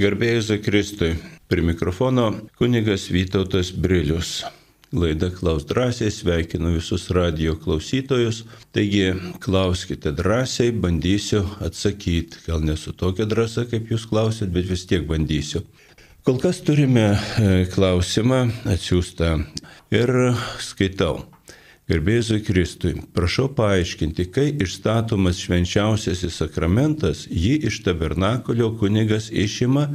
Garbėjus Kristui. Prie mikrofono kunigas Vytautas Brilius. Laida Klaus drąsiai, sveikinu visus radio klausytojus. Taigi, klauskite drąsiai, bandysiu atsakyti. Gal nesu tokia drąsa, kaip jūs klausėt, bet vis tiek bandysiu. Kol kas turime e, klausimą atsiųstą ir skaitau. Gerbėjusui Kristui, prašau paaiškinti, kai išstatomas švenčiausiasis sakramentas, jį iš tabernakulio kunigas išima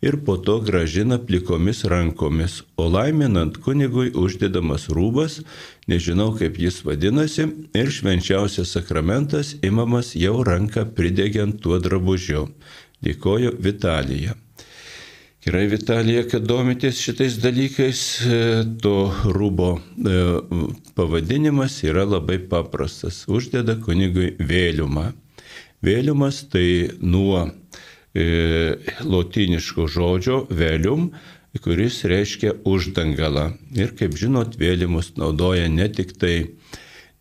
ir po to gražina plikomis rankomis, o laiminant kunigui uždedamas rūbas, nežinau kaip jis vadinasi, ir švenčiausias sakramentas imamas jau ranką pridegiant tuo drabužiu. Dėkoju Vitalija. Gerai, Vitalija, kad domitės šitais dalykais, e, to rūbo e, pavadinimas yra labai paprastas. Uždeda kunigui vėliumą. Vėliumas tai nuo e, lotiniško žodžio vėlium, kuris reiškia uždangalą. Ir kaip žinot, vėlimus naudoja ne tik tai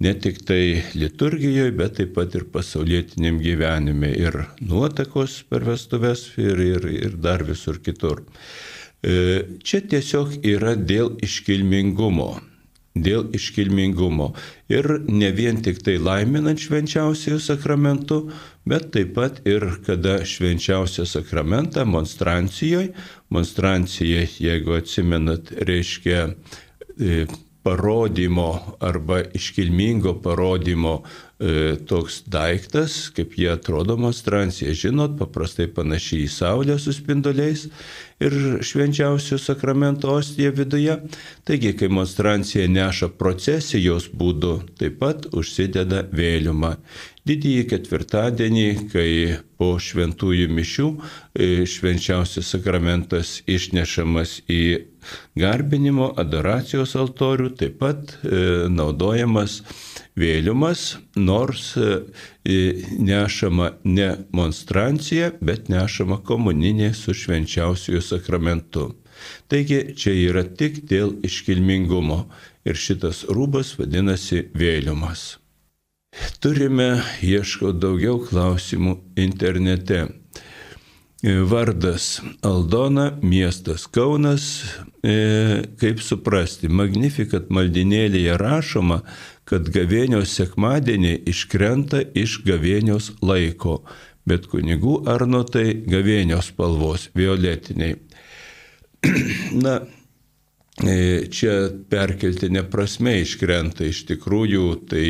ne tik tai liturgijoje, bet taip pat ir pasaulietiniam gyvenime, ir nuotakos per vestuves, ir, ir, ir dar visur kitur. E, čia tiesiog yra dėl iškilmingumo. Dėl iškilmingumo. Ir ne vien tik tai laiminant švenčiausiųjų sakramentų, bet taip pat ir kada švenčiausią sakramentą monstrancijoje, monstrancija, jeigu atsimenat, reiškia e, parodymo arba iškilmingo parodymo e, toks daiktas, kaip jie atrodo monstrancija. Žinot, paprastai panašiai į Saulę su spinduliais ir švenčiausio sakramento ostija viduje. Taigi, kai monstrancija neša procesijos būdu, taip pat užsideda vėliumą. Didįjį ketvirtadienį, kai po šventųjų mišių e, švenčiausias sakramentas išnešamas į garbinimo adoracijos altorių, taip pat e, naudojamas vėliumas, nors e, nešama ne monstrancija, bet nešama komuninė su švenčiausiųjų sakramentu. Taigi čia yra tik dėl iškilmingumo ir šitas rūbas vadinasi vėliumas. Turime, ieškau daugiau klausimų internete. Vardas Aldona, miestas Kaunas, e, kaip suprasti, Magnifikat maldinėlėje rašoma, kad gavėnios sekmadienį iškrenta iš gavėnios laiko, bet kunigų arnotai gavėnios spalvos, violetiniai. Na, E, čia perkeltinė prasme iškrenta iš tikrųjų, tai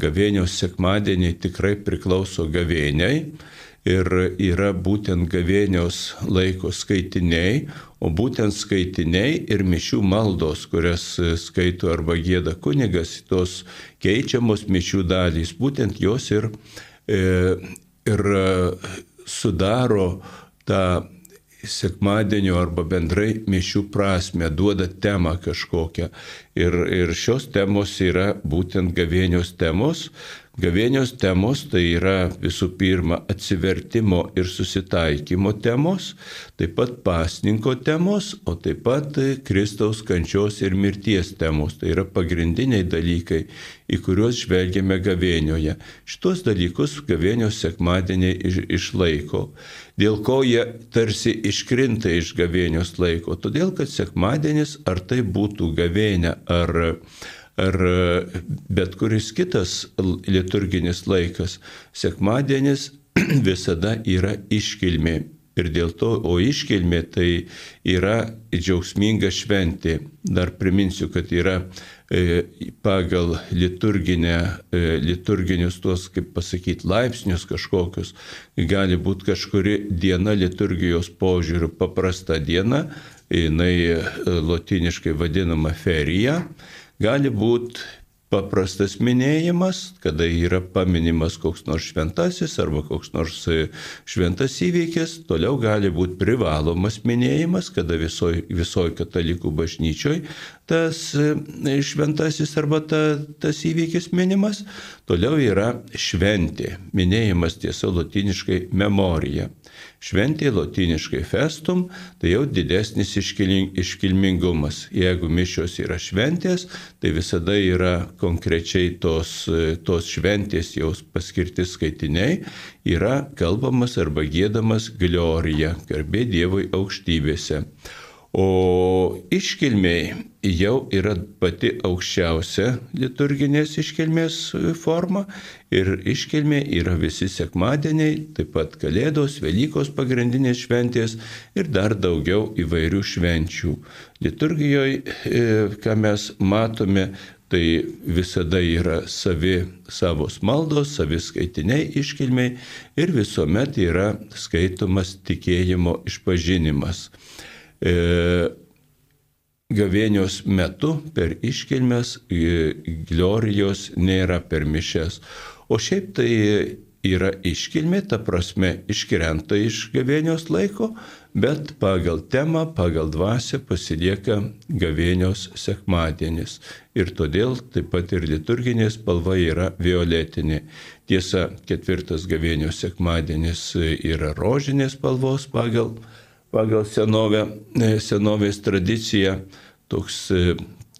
gavėnios sekmadieniai tikrai priklauso gavėniai ir yra būtent gavėnios laiko skaitiniai, o būtent skaitiniai ir mišių maldos, kurias skaito arba gėda kunigas, tos keičiamos mišių dalys, būtent jos ir, e, ir sudaro tą sekmadienio arba bendrai mišių prasme, duoda temą kažkokią. Ir, ir šios temos yra būtent gavėnios temos, Gavėnios temos tai yra visų pirma atsivertimo ir susitaikymo temos, taip pat pasninko temos, o taip pat Kristaus kančios ir mirties temos. Tai yra pagrindiniai dalykai, į kuriuos žvelgiame gavėnioje. Šitos dalykus gavėnios sekmadieniai iš, išlaiko. Dėl ko jie tarsi iškrinta iš gavėnios laiko? Todėl, kad sekmadienis ar tai būtų gavėnė ar ar bet kuris kitas liturginis laikas. Sekmadienis visada yra iškilmė. Ir dėl to, o iškilmė tai yra džiaugsminga šventė. Dar priminsiu, kad yra e, pagal liturginę, e, liturginius tuos, kaip pasakyti, laipsnius kažkokius. Gali būti kažkuri diena liturgijos požiūrių paprasta diena, jinai e, lotiniškai vadinama ferija gali būti paprastas minėjimas, kada yra paminimas koks nors šventasis arba koks nors e, šventas įvykis, toliau gali būti privalomas minėjimas, kada visoji visoj katalikų bažnyčioj tas e, šventasis arba ta, tas įvykis minimas, toliau yra šventė, minėjimas tiesa latiniškai memorija. Šventė lotiniškai festum, tai jau didesnis iškilmingumas. Jeigu mišios yra šventės, tai visada yra konkrečiai tos, tos šventės jau paskirti skaitiniai, yra kalbamas arba gėdamas glorija, garbė Dievui aukštybėse. O iškilmiai jau yra pati aukščiausia liturginės iškilmės forma ir iškilmė yra visi sekmadieniai, taip pat Kalėdos, Velykos pagrindinės šventės ir dar daugiau įvairių švenčių. Liturgijoje, ką mes matome, tai visada yra savi savos maldos, savi skaitiniai iškilmiai ir visuomet yra skaitomas tikėjimo išpažinimas gavėnios metu per iškilmes glorijos nėra per mišes. O šiaip tai yra iškilmė, ta prasme iškrenta iš gavėnios laiko, bet pagal temą, pagal dvasę pasilieka gavėnios sekmadienis. Ir todėl taip pat ir liturginė spalva yra violetinė. Tiesa, ketvirtas gavėnios sekmadienis yra rožinės spalvos pagal pagal senovę, e, senovės tradiciją, toks e,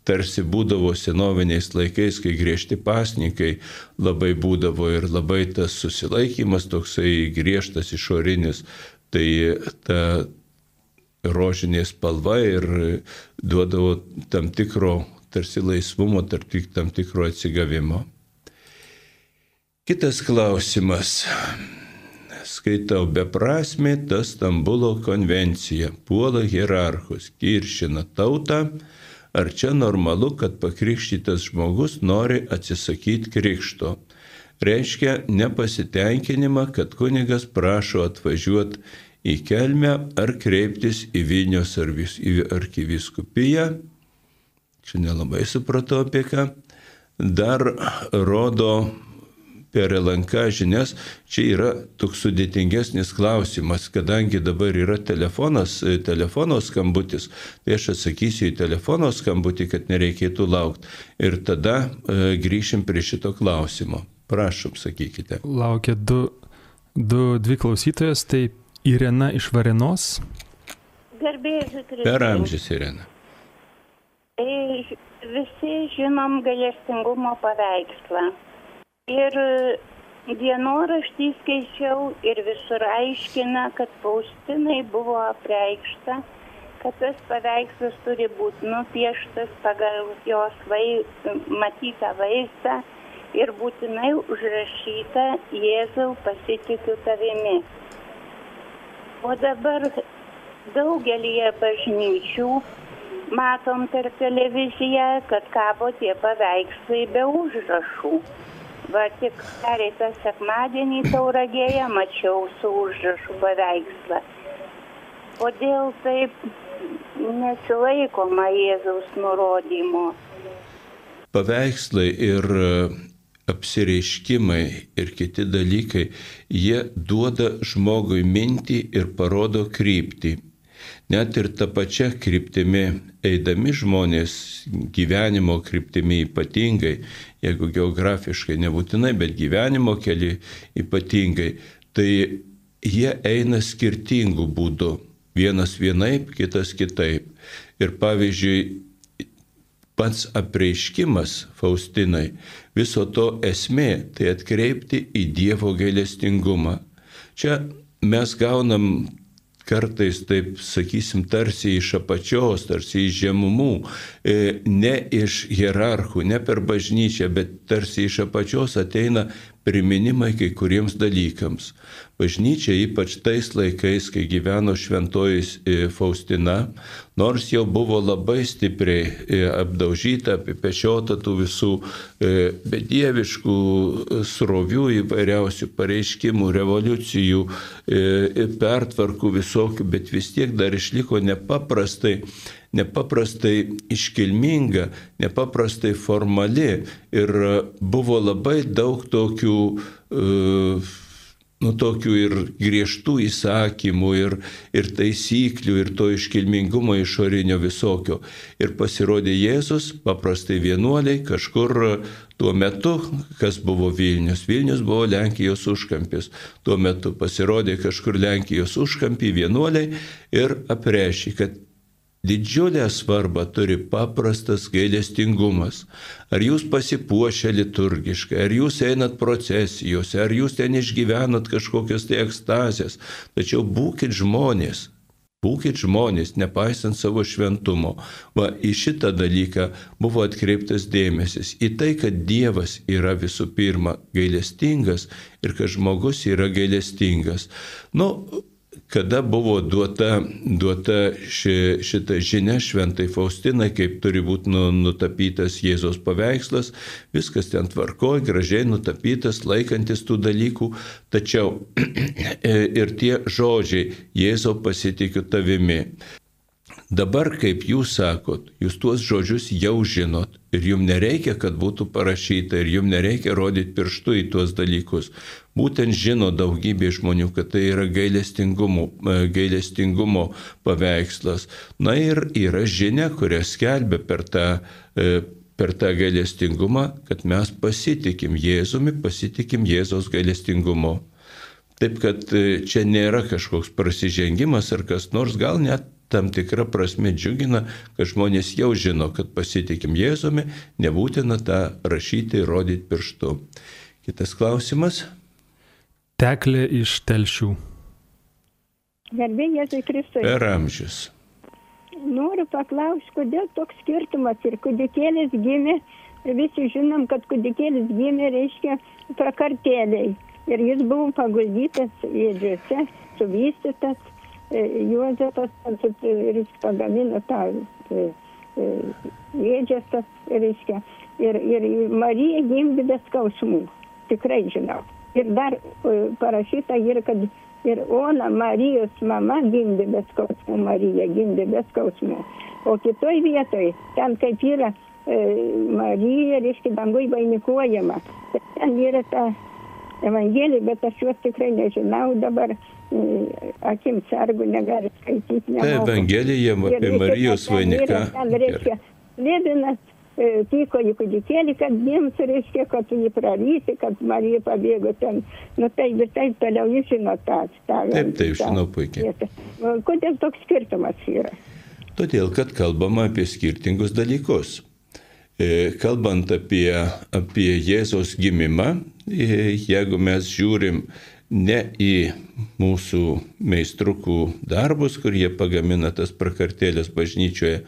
tarsi būdavo senoviniais laikais, kai griežti pasnikai labai būdavo ir labai tas susilaikimas toksai griežtas išorinis, tai ta rožinė spalva ir duodavo tam tikro tarsi laisvumo, tam tikro atsigavimo. Kitas klausimas skaitau beprasme ta Stambulo konvencija, puola hierarchus, kiršina tautą, ar čia normalu, kad pakrikštytas žmogus nori atsisakyti krikšto. Reiškia nepasitenkinimą, kad kunigas prašo atvažiuoti į kelmę ar kreiptis į Vilnius ar arkiviskupiją. Čia nelabai supratau apie ką. Dar rodo per LNK žinias, čia yra toks sudėtingesnis klausimas, kadangi dabar yra telefonas, e, telefono skambutis, tai aš atsakysiu į telefono skambutį, kad nereikėtų laukti. Ir tada e, grįšim prie šito klausimo. Prašom, sakykite. Laukia du, du dvi klausytojas, tai Irena iš Varenos. Garbėjai, Per amžius Irena. Visi žinom galestingumo paveikslą. Ir dienoraštį skaičiau ir visur aiškina, kad Faustinai buvo apreikšta, kad tas paveikslas turi būti nupieštas pagal jos vai, matytą vaizdą ir būtinai užrašyta Jėzau pasitikiu tavimi. O dabar daugelį bažnyčių matom per televiziją, kad kabo tie paveikslai be užrašų. Va tik pereitą sekmadienį tauragėje mačiau su užrašu paveikslą. Kodėl taip nesilaikoma Jėzaus nurodymo? Paveikslai ir e, apsireiškimai ir kiti dalykai, jie duoda žmogui mintį ir parodo kryptį. Net ir tą pačią kryptimį eidami žmonės gyvenimo kryptimi ypatingai, jeigu geografiškai nebūtinai, bet gyvenimo keli ypatingai, tai jie eina skirtingų būdų. Vienas vienaip, kitas kitaip. Ir pavyzdžiui, pats apreiškimas Faustinai, viso to esmė tai atkreipti į Dievo gailestingumą. Čia mes gaunam kartais taip, sakysim, tarsi iš apačios, tarsi iš žemumų, e, ne iš hierarchų, ne per bažnyčią, bet tarsi iš apačios ateina priminimai kai kuriems dalykams. Bažnyčia ypač tais laikais, kai gyveno šventoji e, Faustina, nors jau buvo labai stipriai e, apdaužyta, apipešiota tų visų e, bedieviškų srovių įvairiausių pareiškimų, revoliucijų, pertvarkų visokių, bet vis tiek dar išliko nepaprastai nepaprastai iškilminga, nepaprastai formali ir buvo labai daug tokių uh, nu, tokių ir griežtų įsakymų, ir, ir taisyklių, ir to iškilmingumo išorinio visokio. Ir pasirodė Jėzus, paprastai vienuoliai, kažkur tuo metu, kas buvo Vilnius. Vilnius buvo Lenkijos užkampis. Tuo metu pasirodė kažkur Lenkijos užkampį vienuoliai ir aprešė, kad Didžiulę svarbą turi paprastas gailestingumas. Ar jūs pasipuošę liturgiškai, ar jūs einat procesijose, ar jūs ten išgyvenat kažkokias tai ekstazės. Tačiau būkite žmonės. Būkite žmonės, nepaisant savo šventumo. Va, į šitą dalyką buvo atkreiptas dėmesys. Į tai, kad Dievas yra visų pirma gailestingas ir kad žmogus yra gailestingas. Nu, kada buvo duota, duota ši, šita žinia šventai Faustinai, kaip turi būti nu, nutapytas Jėzos paveikslas, viskas ten tvarkoja, gražiai nutapytas, laikantis tų dalykų, tačiau ir tie žodžiai Jėzo pasitikiu tavimi. Dabar, kaip jūs sakot, jūs tuos žodžius jau žinot ir jums nereikia, kad būtų parašyta ir jums nereikia rodyti pirštų į tuos dalykus. Būtent žino daugybė žmonių, kad tai yra gailestingumo, e, gailestingumo paveikslas. Na ir yra žinia, kurią skelbia per tą e, per tą gailestingumą, kad mes pasitikim Jėzumi, pasitikim Jėzos gailestingumu. Taip kad e, čia nėra kažkoks prasižengimas ar kas nors, gal net tam tikra prasme džiugina, kad žmonės jau žino, kad pasitikim Jėzumi, nebūtina tą rašyti ir rodyti pirštu. Kitas klausimas. Teklė iš telšių. Garbė Jėzui Kristui. Per amžius. Noriu paklausti, kodėl toks skirtumas ir kudikėlis gimė, visi žinom, kad kudikėlis gimė, reiškia, prakartėliai. Ir jis buvo paguldytas ėdžiuose, suvystytas Juozapas ir jis pagamino tą e, e, ėdžias, reiškia. Ir, ir Marija gimdė be skausmų, tikrai žinau. Ir dar parašyta ir, kad ir Ona Marijos mama gimdė be skausmų, Marija gimdė be skausmų. O kitoj vietoj, ten kaip yra e, Marija, reiškia, dangui vainikuojama, ten yra ta Evangelija, bet aš juos tikrai nežinau dabar akim sargu negali skaityti. Tai Evangelija apie Marijos vainiką. Reiškia, Levinas e, tyko į kūdikėlį, kad jiems reiškia, kad jį prarysi, kad Marija pabėgo ten. Nu taip ir taip toliau jūs žinot tą. tą taip, taip, žinau puikiai. Kodėl toks skirtumas yra? Todėl, kad kalbama apie skirtingus dalykus. E, kalbant apie, apie Jėzos gimimą, e, jeigu mes žiūrim ne į mūsų meistrukų darbus, kur jie pagamina tas prakartėlės bažnyčioje,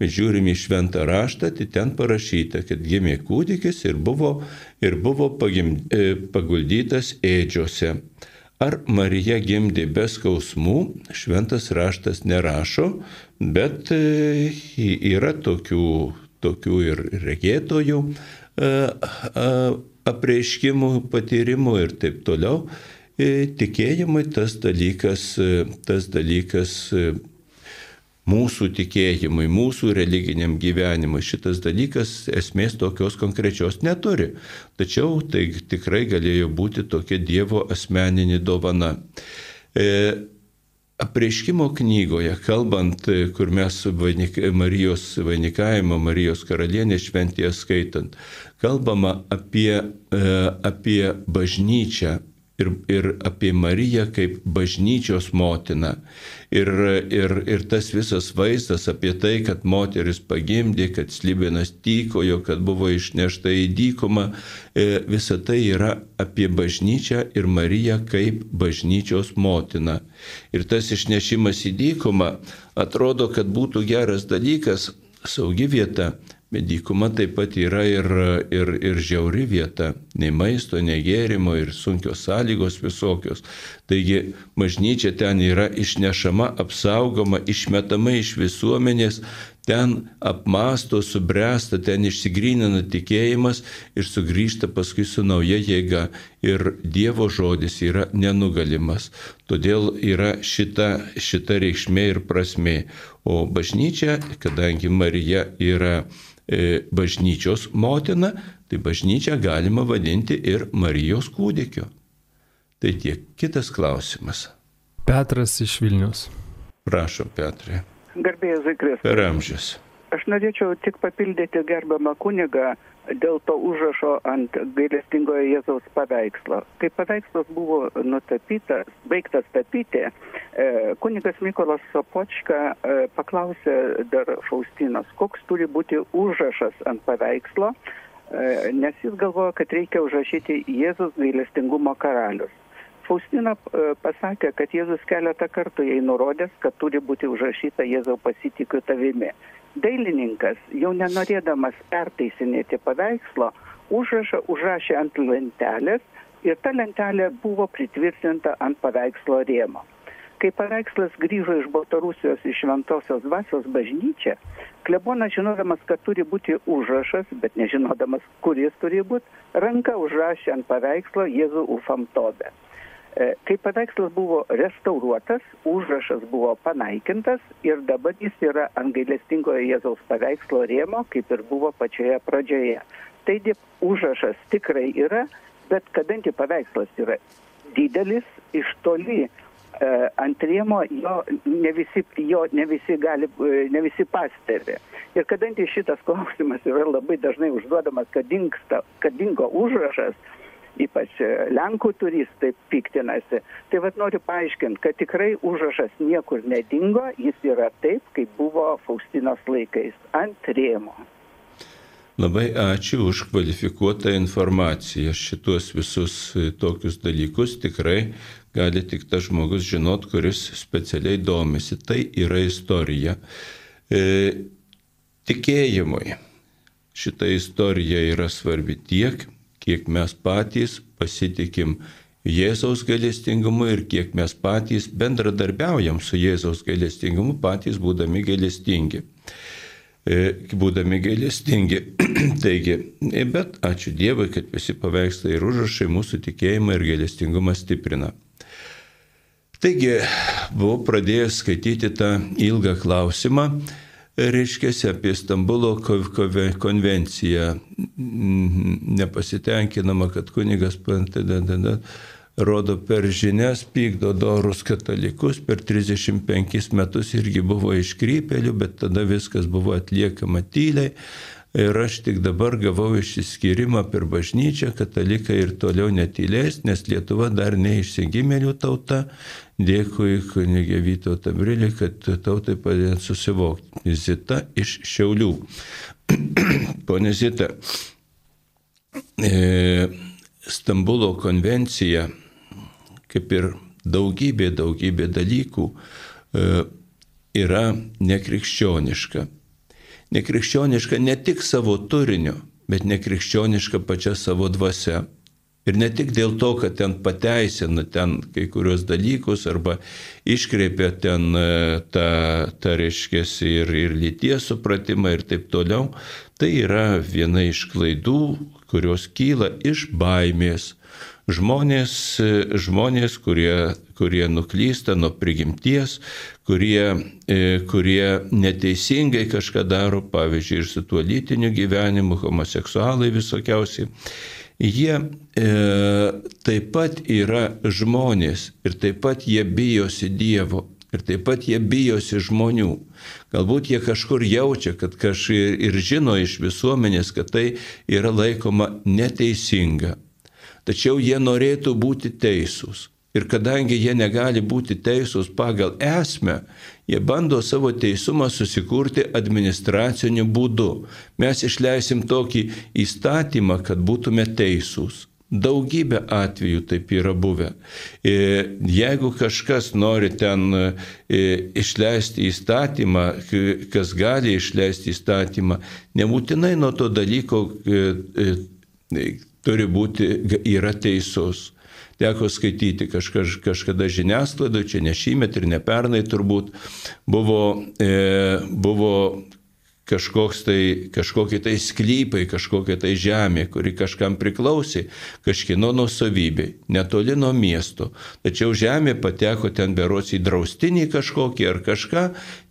bet žiūrim į šventą raštą, tai ten parašyta, kad gimė kūdikis ir buvo, ir buvo pagim, e, paguldytas ėdžiose. Ar Marija gimdė be skausmų, šventas raštas nerašo, bet e, yra tokių, tokių ir regėtojų e, apreiškimų, patyrimų ir taip toliau. E, tikėjimui tas dalykas, e, tas dalykas e, mūsų tikėjimui, mūsų religiniam gyvenimui šitas dalykas esmės tokios konkrečios neturi. Tačiau tai tikrai galėjo būti tokia Dievo asmeninė dovana. E, Apreiškimo knygoje, kalbant, kur mes vainik, Marijos vainikavimo, Marijos karalienės šventėje skaitant, kalbama apie, apie bažnyčią, ir, ir apie Mariją kaip bažnyčios motiną. Ir, ir, ir tas visas vaizdas apie tai, kad moteris pagimdė, kad slibinas tykojo, kad buvo išnešta į dykumą, e, visa tai yra apie bažnyčią ir Mariją kaip bažnyčios motiną. Ir tas išnešimas į dykumą atrodo, kad būtų geras dalykas, saugi vieta, Bet dykuma taip pat yra ir, ir, ir žiauri vieta, nei maisto, nei gėrimo ir sunkios sąlygos visokios. Taigi bažnyčia ten yra išnešama, apsaugoma, išmetama iš visuomenės, ten apmąsto, subręsta, ten išsigrynina tikėjimas ir sugrįžta paskui su nauja jėga. Ir Dievo žodis yra nenugalimas. Todėl yra šita, šita reikšmė ir prasme. O bažnyčia, kadangi Marija yra bažnyčios motina, tai bažnyčią galima vadinti ir Marijos kūdikiu. Tai tiek. Kitas klausimas. Petras iš Vilnius. Prašom, Petrai. Garbėjai Zikris. Per amžius. Aš norėčiau tik papildyti gerbiamą kunigą dėl to užrašo ant gailestingojo Jėzaus paveikslo. Kai paveikslas buvo nutapytas, baigtas tapyti, e, kunigas Mykolas Sopočka e, paklausė dar Faustinos, koks turi būti užrašas ant paveikslo, e, nes jis galvoja, kad reikia užrašyti Jėzus gailestingumo karalius. Faustina pasakė, kad Jėzus keletą kartų jai nurodęs, kad turi būti užrašyta Jėzau pasitikiu tavimi dailininkas jau nenorėdamas pertaisinėti paveikslo užrašą užrašė ant lentelės ir ta lentelė buvo pritvirtinta ant paveikslo rėmo. Kai paveikslas grįžo iš Baltarusijos į Šventosios dvasios bažnyčią, klebonas žinodamas, kad turi būti užrašas, bet nežinodamas, kuris turi būti, ranka užrašė ant paveikslo Jėzų ufamtobę. E, kai paveikslas buvo restauruotas, užrašas buvo panaikintas ir dabar jis yra ant gailestingojo Jėzaus paveikslo rėmo, kaip ir buvo pačioje pradžioje. Taigi užrašas tikrai yra, bet kadangi paveikslas yra didelis, iš toli e, ant rėmo jo ne visi, jo ne visi, gali, e, ne visi pastebi. Ir kadangi šitas klausimas yra labai dažnai užduodamas, kad, dingsta, kad dingo užrašas, ypač e, Lenkų turistai piktinasi. Tai vad noriu paaiškinti, kad tikrai užrašas niekur nedingo, jis yra taip, kaip buvo Faustinos laikais, ant rėmo. Labai ačiū už kvalifikuotą informaciją. Šitos visus e, tokius dalykus tikrai gali tik tas žmogus žinot, kuris specialiai domisi. Tai yra istorija. E, tikėjimui šita istorija yra svarbi tiek, kiek mes patys pasitikim Jėzaus gailestingumu ir kiek mes patys bendradarbiaujam su Jėzaus gailestingumu, patys būdami gailestingi. E, būdami gailestingi. Taigi, e, bet ačiū Dievui, kad visi paveikslai ir užrašai mūsų tikėjimą ir gailestingumą stiprina. Taigi, buvau pradėjęs skaityti tą ilgą klausimą reiškia apie Stambulo konvenciją. Nepasitenkinama, kad kunigas rodo per žinias, pykdo dorus katalikus, per 35 metus irgi buvo iškrypelių, bet tada viskas buvo atliekama tyliai. Ir aš tik dabar gavau išsiskyrimą per bažnyčią, katalikai ir toliau netylės, nes Lietuva dar neišsigimėlių tauta. Dėkui kunigė Vyto Tabrilį, kad tautai padėt susivokti. Zita iš Šiaulių. Pone Zita, e, Stambulo konvencija, kaip ir daugybė, daugybė dalykų, e, yra nekrikščioniška nekrikščioniška ne tik savo turiniu, bet nekrikščioniška pačia savo dvasia. Ir ne tik dėl to, kad ten pateisina ten kai kurios dalykus arba iškreipia ten e, tą, tą reiškėsi ir, ir lyties supratimą ir taip toliau, tai yra viena iš klaidų, kurios kyla iš baimės, žmonės, žmonės kurie, kurie nuklysta nuo prigimties, kurie, e, kurie neteisingai kažką daro, pavyzdžiui, ir su tuo lytiniu gyvenimu, homoseksualai visokiausiai. Jie e, taip pat yra žmonės ir taip pat jie bijosi Dievo. Ir taip pat jie bijosi žmonių. Galbūt jie kažkur jaučia, kad kažkaip ir žino iš visuomenės, kad tai yra laikoma neteisinga tačiau jie norėtų būti teisūs. Ir kadangi jie negali būti teisūs pagal esmę, jie bando savo teisumą susikurti administraciniu būdu. Mes išleisim tokį įstatymą, kad būtume teisūs. Daugybė atvejų taip yra buvę. E, jeigu kažkas nori ten e, išleisti įstatymą, kas gali išleisti įstatymą, nebūtinai nuo to dalyko e, turi būti, yra teisus. Teko skaityti kažkaž, kažkada žiniasklaidoje, čia ne šįmet ir ne pernai turbūt, buvo, e, buvo kažkoks tai, kažkokie tai sklypai, kažkokia tai žemė, kuri kažkam priklausė, kažkino nusavybė, netoli nuo miesto. Tačiau žemė pateko ten beros į draustinį kažkokį ar kažką,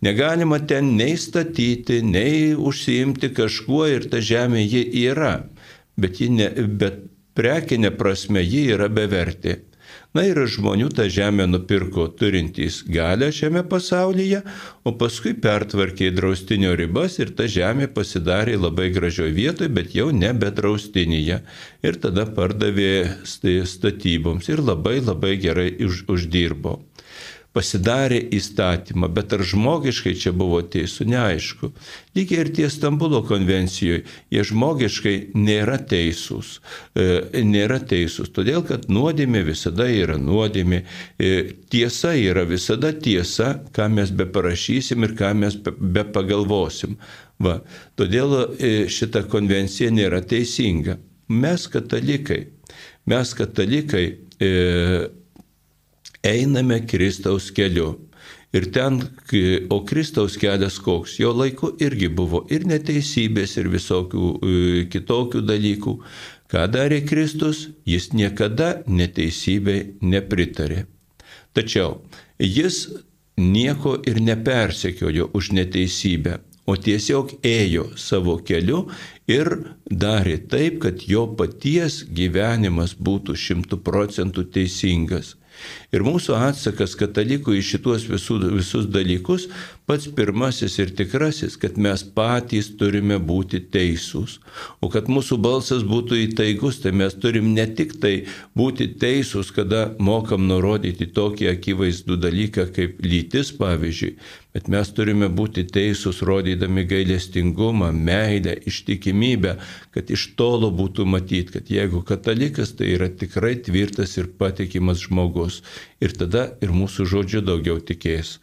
negalima ten nei statyti, nei užsiimti kažkuo ir ta žemė ji yra bet, ne, bet prekinė prasme ji yra bevertė. Na ir žmonių tą žemę nupirko turintys galę šiame pasaulyje, o paskui pertvarkė į draustinio ribas ir ta žemė pasidarė labai gražioje vietoje, bet jau nebe draustinyje. Ir tada pardavė statyboms ir labai labai gerai už, uždirbo pasidarė įstatymą, bet ar žmogiškai čia buvo teisų, neaišku. Lygiai ir tie Stambulo konvencijoje, jie žmogiškai nėra teisūs. E, nėra teisūs, todėl kad nuodėmė visada yra nuodėmė, e, tiesa yra visada tiesa, ką mes be parašysim ir ką mes be pagalvosim. Va, todėl e, šita konvencija nėra teisinga. Mes katalikai, mes katalikai e, einame Kristaus keliu. Ir ten, o Kristaus kelias koks, jo laiku irgi buvo ir neteisybės, ir visokių e, kitokių dalykų. Ką darė Kristus, jis niekada neteisybei nepritarė. Tačiau jis nieko ir nepersekiojo už neteisybę, o tiesiog ėjo savo keliu ir darė taip, kad jo paties gyvenimas būtų šimtų procentų teisingas. Ir mūsų atsakas katalikų į šituos visus, visus dalykus pats pirmasis ir tikrasis, kad mes patys turime būti teisūs. O kad mūsų balsas būtų įtaigus, tai mes turim ne tik tai būti teisūs, kada mokam nurodyti tokį akivaizdų dalyką kaip lytis, pavyzdžiui, bet mes turime būti teisūs, rodydami gailestingumą, meilę, ištikimybę, kad iš tolo būtų matyti, kad jeigu katalikas, tai yra tikrai tvirtas ir patikimas žmogus. Ir tada ir mūsų žodžiu daugiau tikės.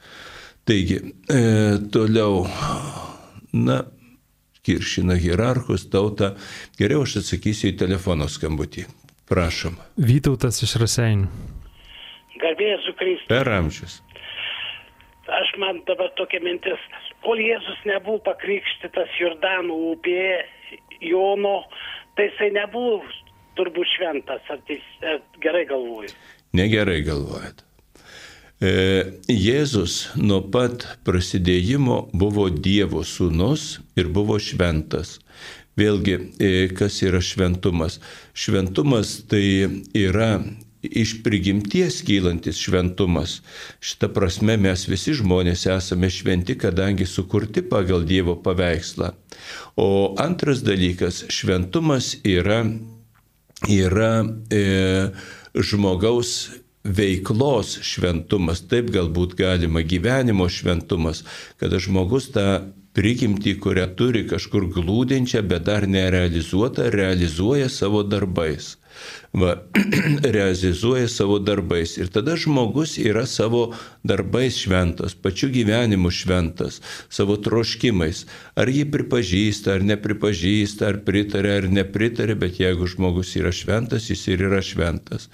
Taigi, e, toliau, na, kiršina hierarchus, tautą. Geriau aš atsakysiu į telefono skambutį. Prašom. Vytautas iš Raseinių. Garbėjai su Kristus. Per amžius. Aš man dabar tokia mintis, kol Jėzus nebuvo pakrikštytas Jordanų upėje Jono, tai jisai nebuvo turbūt šventas, ar, teis, ar gerai galvoju. Negerai galvojat. E, Jėzus nuo pat prasidėjimo buvo Dievo sūnus ir buvo šventas. Vėlgi, e, kas yra šventumas? Šventumas tai yra iš prigimties kylantis šventumas. Šitą prasme mes visi žmonės esame šventi, kadangi sukurti pagal Dievo paveikslą. O antras dalykas, šventumas yra, yra e, žmogaus veiklos šventumas, taip galbūt galima gyvenimo šventumas, kada žmogus tą prigimtį, kurią turi kažkur glūdinčią, bet dar nerealizuotą, realizuoja savo darbais va, realizuoja savo darbais. Ir tada žmogus yra savo darbais šventas, pačiu gyvenimu šventas, savo troškimais. Ar jį pripažįsta, ar nepripažįsta, ar pritarė, ar nepritarė, bet jeigu žmogus yra šventas, jis ir yra šventas.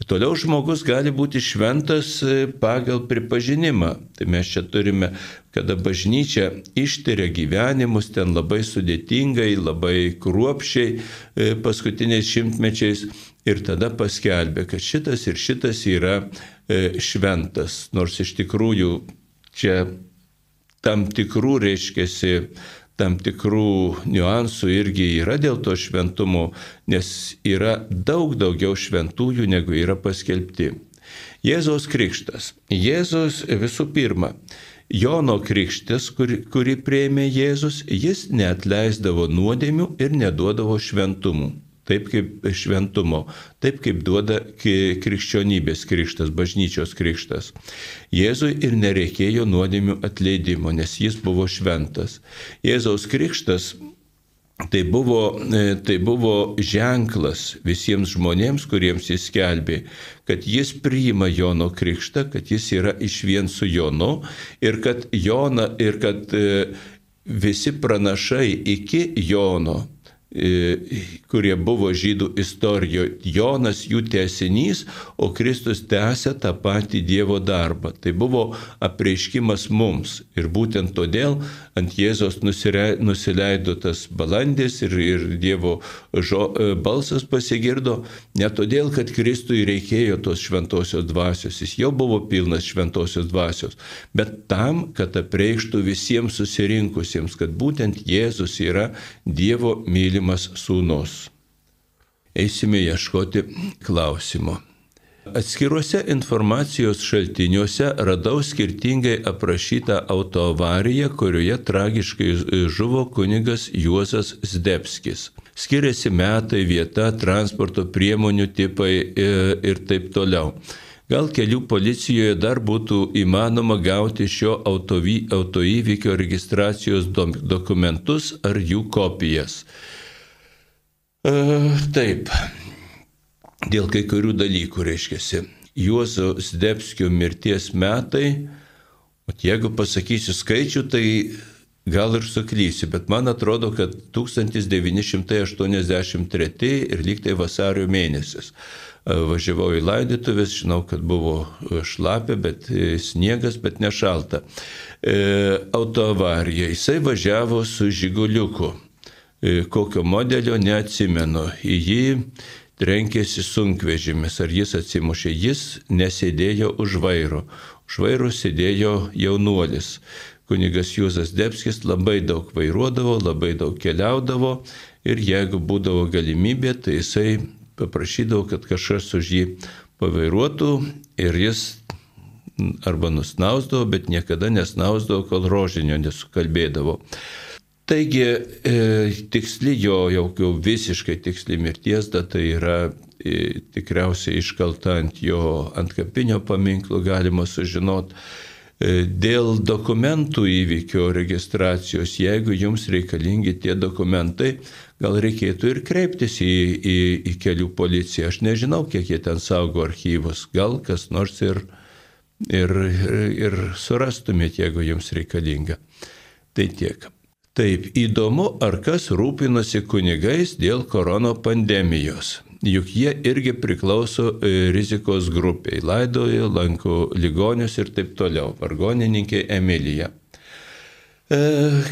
Ir toliau žmogus gali būti šventas e, pagal pripažinimą. Tai mes čia turime kada bažnyčia ištiria gyvenimus ten labai sudėtingai, labai kruopšiai e, paskutiniais šimtmečiais ir tada paskelbė, kad šitas ir šitas yra e, šventas. Nors iš tikrųjų čia tam tikrų reiškėsi tam tikrų niuansų irgi yra dėl to šventumo, nes yra daug daugiau šventųjų, negu yra paskelbti. Jėzaus krikštas. Jėzus visų pirma Jono krikštis, kurį, kurį prieimė Jėzus, jis neatleisdavo nuodėmių ir neduodavo šventumų. Taip kaip šventumo, taip kaip duoda krikščionybės krikštas, bažnyčios krikštas. Jėzui ir nereikėjo nuodėmių atleidimo, nes jis buvo šventas. Jėzaus krikštas Tai buvo, e, tai buvo ženklas visiems žmonėms, kuriems jis skelbė, kad jis priima Jono krikštą, kad jis yra iš vien su Jonu ir kad, Jona, ir kad e, visi pranašai iki Jono kurie buvo žydų istorijoje. Jonas jų tęsinys, o Kristus tęsė tą patį Dievo darbą. Tai buvo apreiškimas mums. Ir būtent todėl ant Jėzos nusileido tas balandis ir, ir Dievo žo, e, balsas pasigirdo. Ne todėl, kad Kristui reikėjo tos šventosios dvasios, jis jau buvo pilnas šventosios dvasios, bet tam, kad apreikštų visiems susirinkusiems, kad būtent Jėzus yra Dievo mylimas mylimas sūnus. Eisime ieškoti klausimo. Atskiruose informacijos šaltiniuose radau skirtingai aprašytą autoavariją, kurioje tragiškai žuvo kunigas Juozas Zdebskis. Skiriasi metai, vieta, transporto priemonių tipai ir taip toliau. Gal kelių policijoje dar būtų įmanoma gauti šio autovy, autoįvykio registracijos dokumentus ar jų kopijas. E, taip, dėl kai kurių dalykų, reiškia, Juozo Zdebskio mirties metai, o jeigu pasakysiu skaičių, tai gal ir suklysiu, bet man atrodo, kad 1983 ir lygtai vasario mėnesis. Važiavau į laidotuvės, žinau, kad buvo šlapia, bet sniegas, bet nešalta. E, autoavarija. Jisai važiavo su žiguliuku. E, kokio modelio neatsimenu. Į jį trenkėsi sunkvežimis, ar jis atsimušė, jis nesėdėjo už vairo, už vairo sėdėjo jaunuolis. Kunigas Jūzas Debskis labai daug vairuodavo, labai daug keliaudavo ir jeigu būdavo galimybė, tai jisai paprašydavo, kad kažkas už jį pavairuotų ir jis arba nusnausdavo, bet niekada nesnausdavo, kol rožinio nesukalbėdavo. Taigi e, tiksli jo, jau, jau visiškai tiksli mirties data yra e, tikriausiai iškalta ant jo antkapinio paminklo, galima sužinoti. E, dėl dokumentų įvykio registracijos, jeigu jums reikalingi tie dokumentai, gal reikėtų ir kreiptis į, į, į kelių policiją. Aš nežinau, kiek jie ten saugo archyvus. Gal kas nors ir, ir, ir surastumėt, jeigu jums reikalinga. Tai tiek. Taip, įdomu, ar kas rūpinosi kunigais dėl korono pandemijos. Juk jie irgi priklauso e, rizikos grupiai, laidojo, lanko ligonius ir taip toliau. Vargonininkė Emilija. E,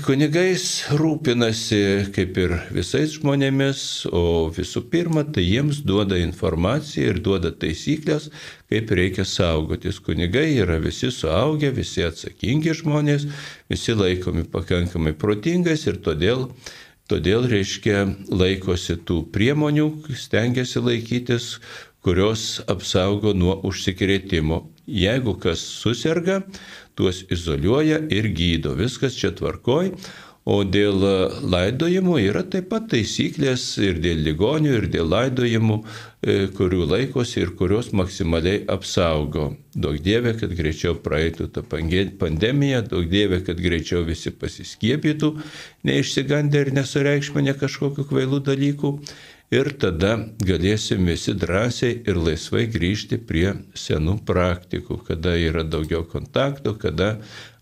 kunigais rūpinasi kaip ir visais žmonėmis, o visų pirma, tai jiems duoda informaciją ir duoda taisyklės, kaip reikia saugotis. Kunigai yra visi suaugę, visi atsakingi žmonės, visi laikomi pakankamai protingais ir todėl Todėl, reiškia, laikosi tų priemonių, stengiasi laikytis, kurios apsaugo nuo užsikrėtimo. Jeigu kas susirga, tuos izoliuoja ir gydo. Viskas čia tvarkoj. O dėl laidojimų yra taip pat taisyklės ir dėl ligonių, ir dėl laidojimų, e, kurių laikosi ir kurios maksimaliai apsaugo. Daug dievė, kad greičiau praeitų ta pandemija, daug dievė, kad greičiau visi pasiskiepytų, neišsigandę ir nesureikšminę kažkokiu kvailų dalykų ir tada galėsim visi drąsiai ir laisvai grįžti prie senų praktikų, kada yra daugiau kontaktų, kada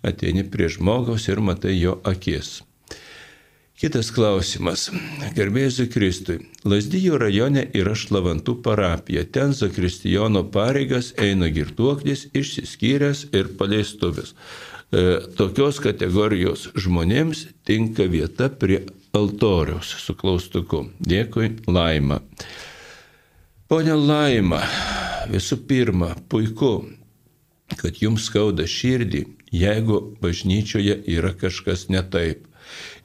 ateini prie žmogaus ir matai jo akis. Kitas klausimas. Gerbėjus Kristui. Lasdyjų rajone yra Šlavantų parapija. Ten Zakristijono pareigas eina girtuoklis, išsiskyręs ir paleistuvis. E, tokios kategorijos žmonėms tinka vieta prie altoriaus su klaustuku. Dėkui, Laima. Pone Laima, visų pirma, puiku, kad jums skauda širdį, jeigu bažnyčioje yra kažkas ne taip.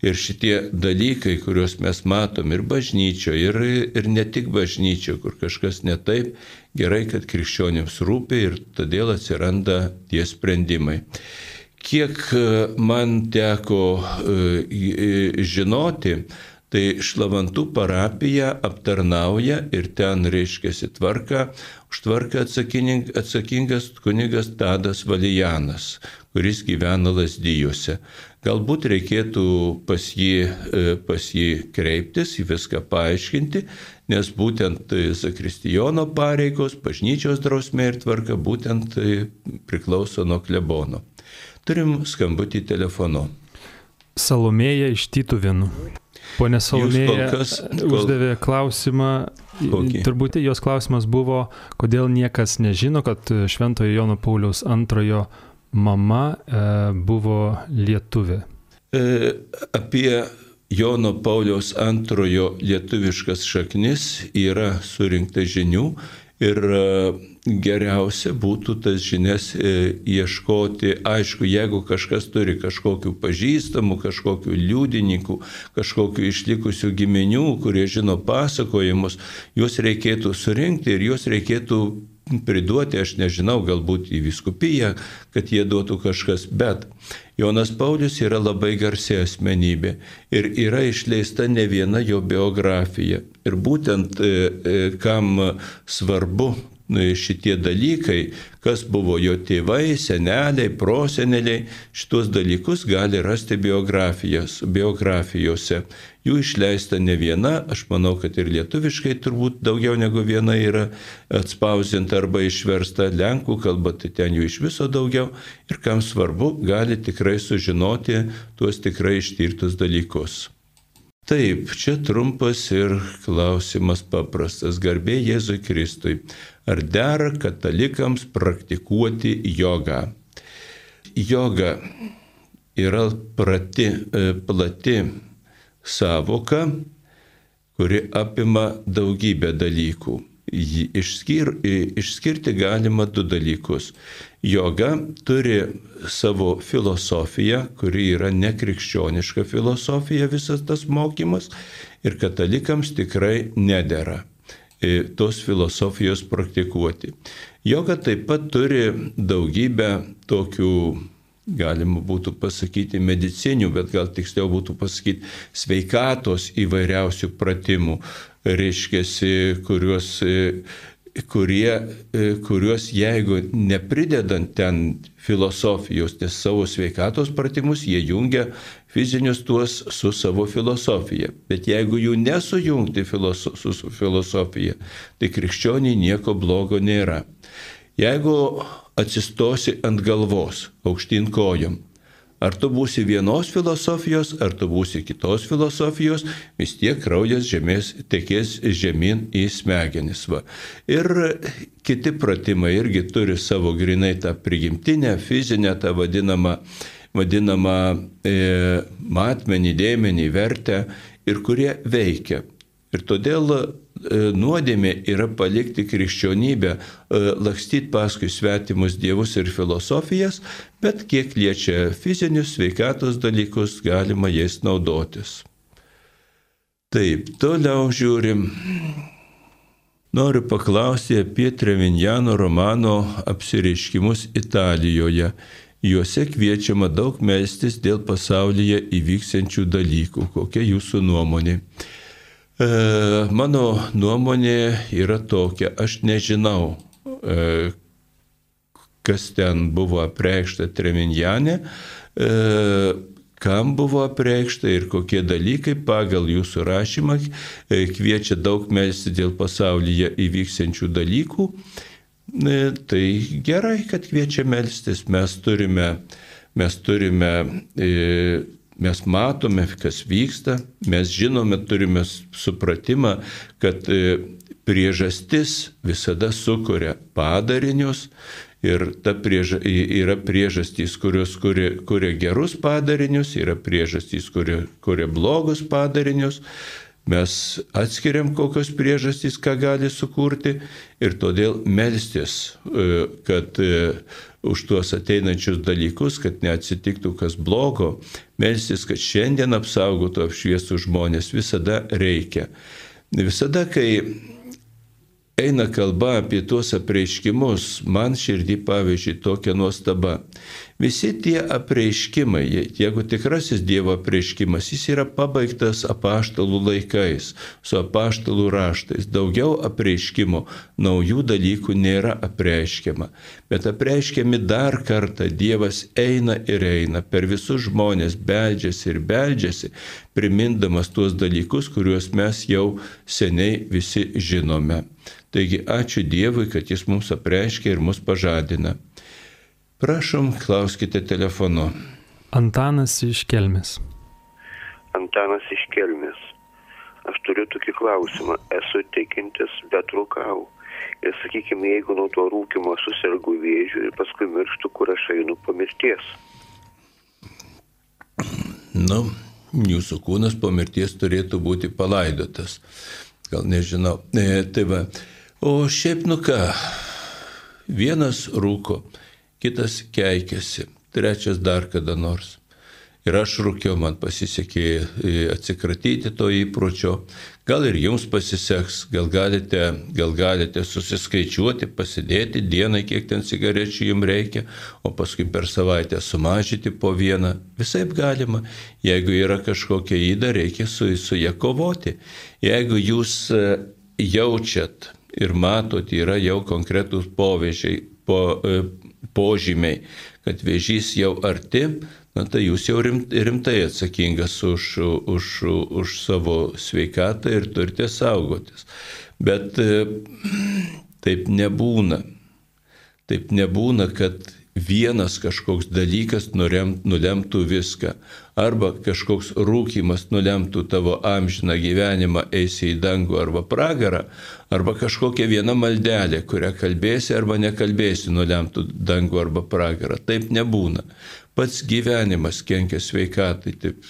Ir šitie dalykai, kuriuos mes matom ir bažnyčioje, ir, ir ne tik bažnyčioje, kur kažkas ne taip, gerai, kad krikščionims rūpi ir todėl atsiranda tie sprendimai. Kiek e, man teko e, žinoti, tai Šlavantų parapija aptarnauja ir ten reiškiasi tvarka, už tvarką atsakingas kunigas Tadas Valijanas, kuris gyvena lasdyjuose. Galbūt reikėtų pas jį, e, pas jį kreiptis, į viską paaiškinti, nes būtent Zakristijono pareigos, bažnyčios drausmė ir tvarka būtent priklauso nuo klebono. Turim skambutį telefonu. Salomėja iš Tytuvinų. Pone Salomėja kas, kol... uždavė klausimą, Kokį? turbūt jos klausimas buvo, kodėl niekas nežino, kad Šventojo Jono Pauliaus antrojo mama e, buvo lietuvė. E, apie Jono Pauliaus antrojo lietuviškas šaknis yra surinkta žinių Ir e, geriausia būtų tas žinias e, ieškoti, aišku, jeigu kažkas turi kažkokių pažįstamų, kažkokių liudininkų, kažkokių išlikusių giminių, kurie žino pasakojimus, juos reikėtų surinkti ir juos reikėtų priduoti, aš nežinau, galbūt į viskupiją, kad jie duotų kažkas, bet Jonas Paulius yra labai garsi asmenybė ir yra išleista ne viena jo biografija. Ir būtent e, e, kam svarbu šitie dalykai, kas buvo jo tėvai, seneliai, proseneliai, šitos dalykus gali rasti biografijose. Jų išleista ne viena, aš manau, kad ir lietuviškai turbūt daugiau negu viena yra atspausinta arba išversta lenkų kalba, tai ten jų iš viso daugiau. Ir kam svarbu, gali tikrai sužinoti tuos tikrai ištirtus dalykus. Taip, čia trumpas ir klausimas paprastas. Garbė Jėzui Kristui. Ar dera katalikams praktikuoti jogą? Joga yra prati, e, plati savoka, kuri apima daugybę dalykų. Išskir, išskirti galima du dalykus. Joga turi savo filosofiją, kuri yra nekrikščioniška filosofija, visas tas mokymas, ir katalikams tikrai nedėra e, tos filosofijos praktikuoti. Joga taip pat turi daugybę tokių galima būtų pasakyti medicinių, bet gal tiksliau būtų pasakyti sveikatos įvairiausių pratimų, reiškia, kuriuos kurie, kuriuos jeigu nepridedant ten filosofijos, nes savo sveikatos pratimus jie jungia fizinius tuos su savo filosofija. Bet jeigu jų nesujungti filoso, su, su filosofija, tai krikščioniai nieko blogo nėra. Jeigu atsistosi ant galvos, aukštyn kojom. Ar tu būsi vienos filosofijos, ar tu būsi kitos filosofijos, vis tiek kraujas žemės tekės žemyn į smegenis. Va. Ir kiti pratimai irgi turi savo grinai tą prigimtinę, fizinę, tą vadinamą, vadinamą e, matmenį, dėmenį, vertę ir kurie veikia. Ir todėl E, nuodėmė yra palikti krikščionybę, e, lakstyti paskui svetimus dievus ir filosofijas, bet kiek liečia fizinius sveikatos dalykus, galima jais naudotis. Taip, toliau žiūrim. Noriu paklausti apie Trevinjano romano apsireiškimus Italijoje. Juose kviečiama daug melstis dėl pasaulyje įvyksiančių dalykų. Kokia jūsų nuomonė? E, mano nuomonė yra tokia, aš nežinau, e, kas ten buvo apreikšta Treminjanė, e, kam buvo apreikšta ir kokie dalykai pagal jūsų rašymą kviečia daug melsti dėl pasaulyje įvyksiančių dalykų. Tai gerai, kad kviečia melstis. Mes turime, mes turime mes matome, kas vyksta, mes žinome, turime supratimą, kad e, priežastis visada sukuria padarinius ir prieža, yra priežastys, kurios kuria, kuria gerus padarinius, yra priežastys, kuria, kuria blogus padarinius. Mes atskiriam kokios priežastys, ką gali sukurti ir todėl melstis, e, kad e, už tuos ateinančius dalykus, kad neatsitiktų kas blogo, melstis, kad šiandien apsaugotų apšviestų žmonės visada reikia. Visada, kai eina kalba apie tuos apreiškimus, man širdį pavyzdžiui tokia nuostaba. Visi tie apreiškimai, jeigu tikrasis Dievo apreiškimas, jis yra pabaigtas apaštalų laikais, su apaštalų raštais. Daugiau apreiškimo, naujų dalykų nėra apreiškiama. Bet apreiškiami dar kartą Dievas eina ir eina, per visus žmonės beldžiasi ir beldžiasi, primindamas tuos dalykus, kuriuos mes jau seniai visi žinome. Taigi ačiū Dievui, kad Jis mums apreiškia ir mus pažadina. Prašom, klauskite telefonu. Antanas iš Kelmės. Antanas iš Kelmės. Aš turiu tokį klausimą. Esu tikintis, bet rūkau. Ir sakykime, jeigu nuo to rūkimo susirgu vėžiu ir paskui mirštu, kur aš einu po mirties. Nu, jūsų kūnas po mirties turėtų būti palaidotas. Gal nežinau. E, tai va. O šiaip nu ką, vienas rūko, kitas keikėsi, trečias dar kada nors. Ir aš rūkiau, man pasisekė e, atsikratyti to įpročio. Gal ir jums pasiseks, gal galite, gal galite susiskaičiuoti, pasidėti dieną, kiek ten cigarečių jums reikia, o paskui per savaitę sumažyti po vieną. Visai galima. Jeigu yra kažkokia įda, reikia su, su ją kovoti. Jeigu jūs e, jaučiat ir matot, yra jau konkretūs povežiai, po, e, požymiai, kad vėžys jau arti, na tai jūs jau rimtai atsakingas už, už, už savo sveikatą ir turite saugotis. Bet e, taip nebūna. Taip nebūna, kad vienas kažkoks dalykas nulemtų viską. Arba kažkoks rūkimas nulemtų tavo amžiną gyvenimą, eisi į dangų arba pragarą, arba kažkokia viena maldelė, kurią kalbėsi arba nekalbėsi, nulemtų dangų arba pragarą. Taip nebūna pats gyvenimas kenkia sveikatai. Taip,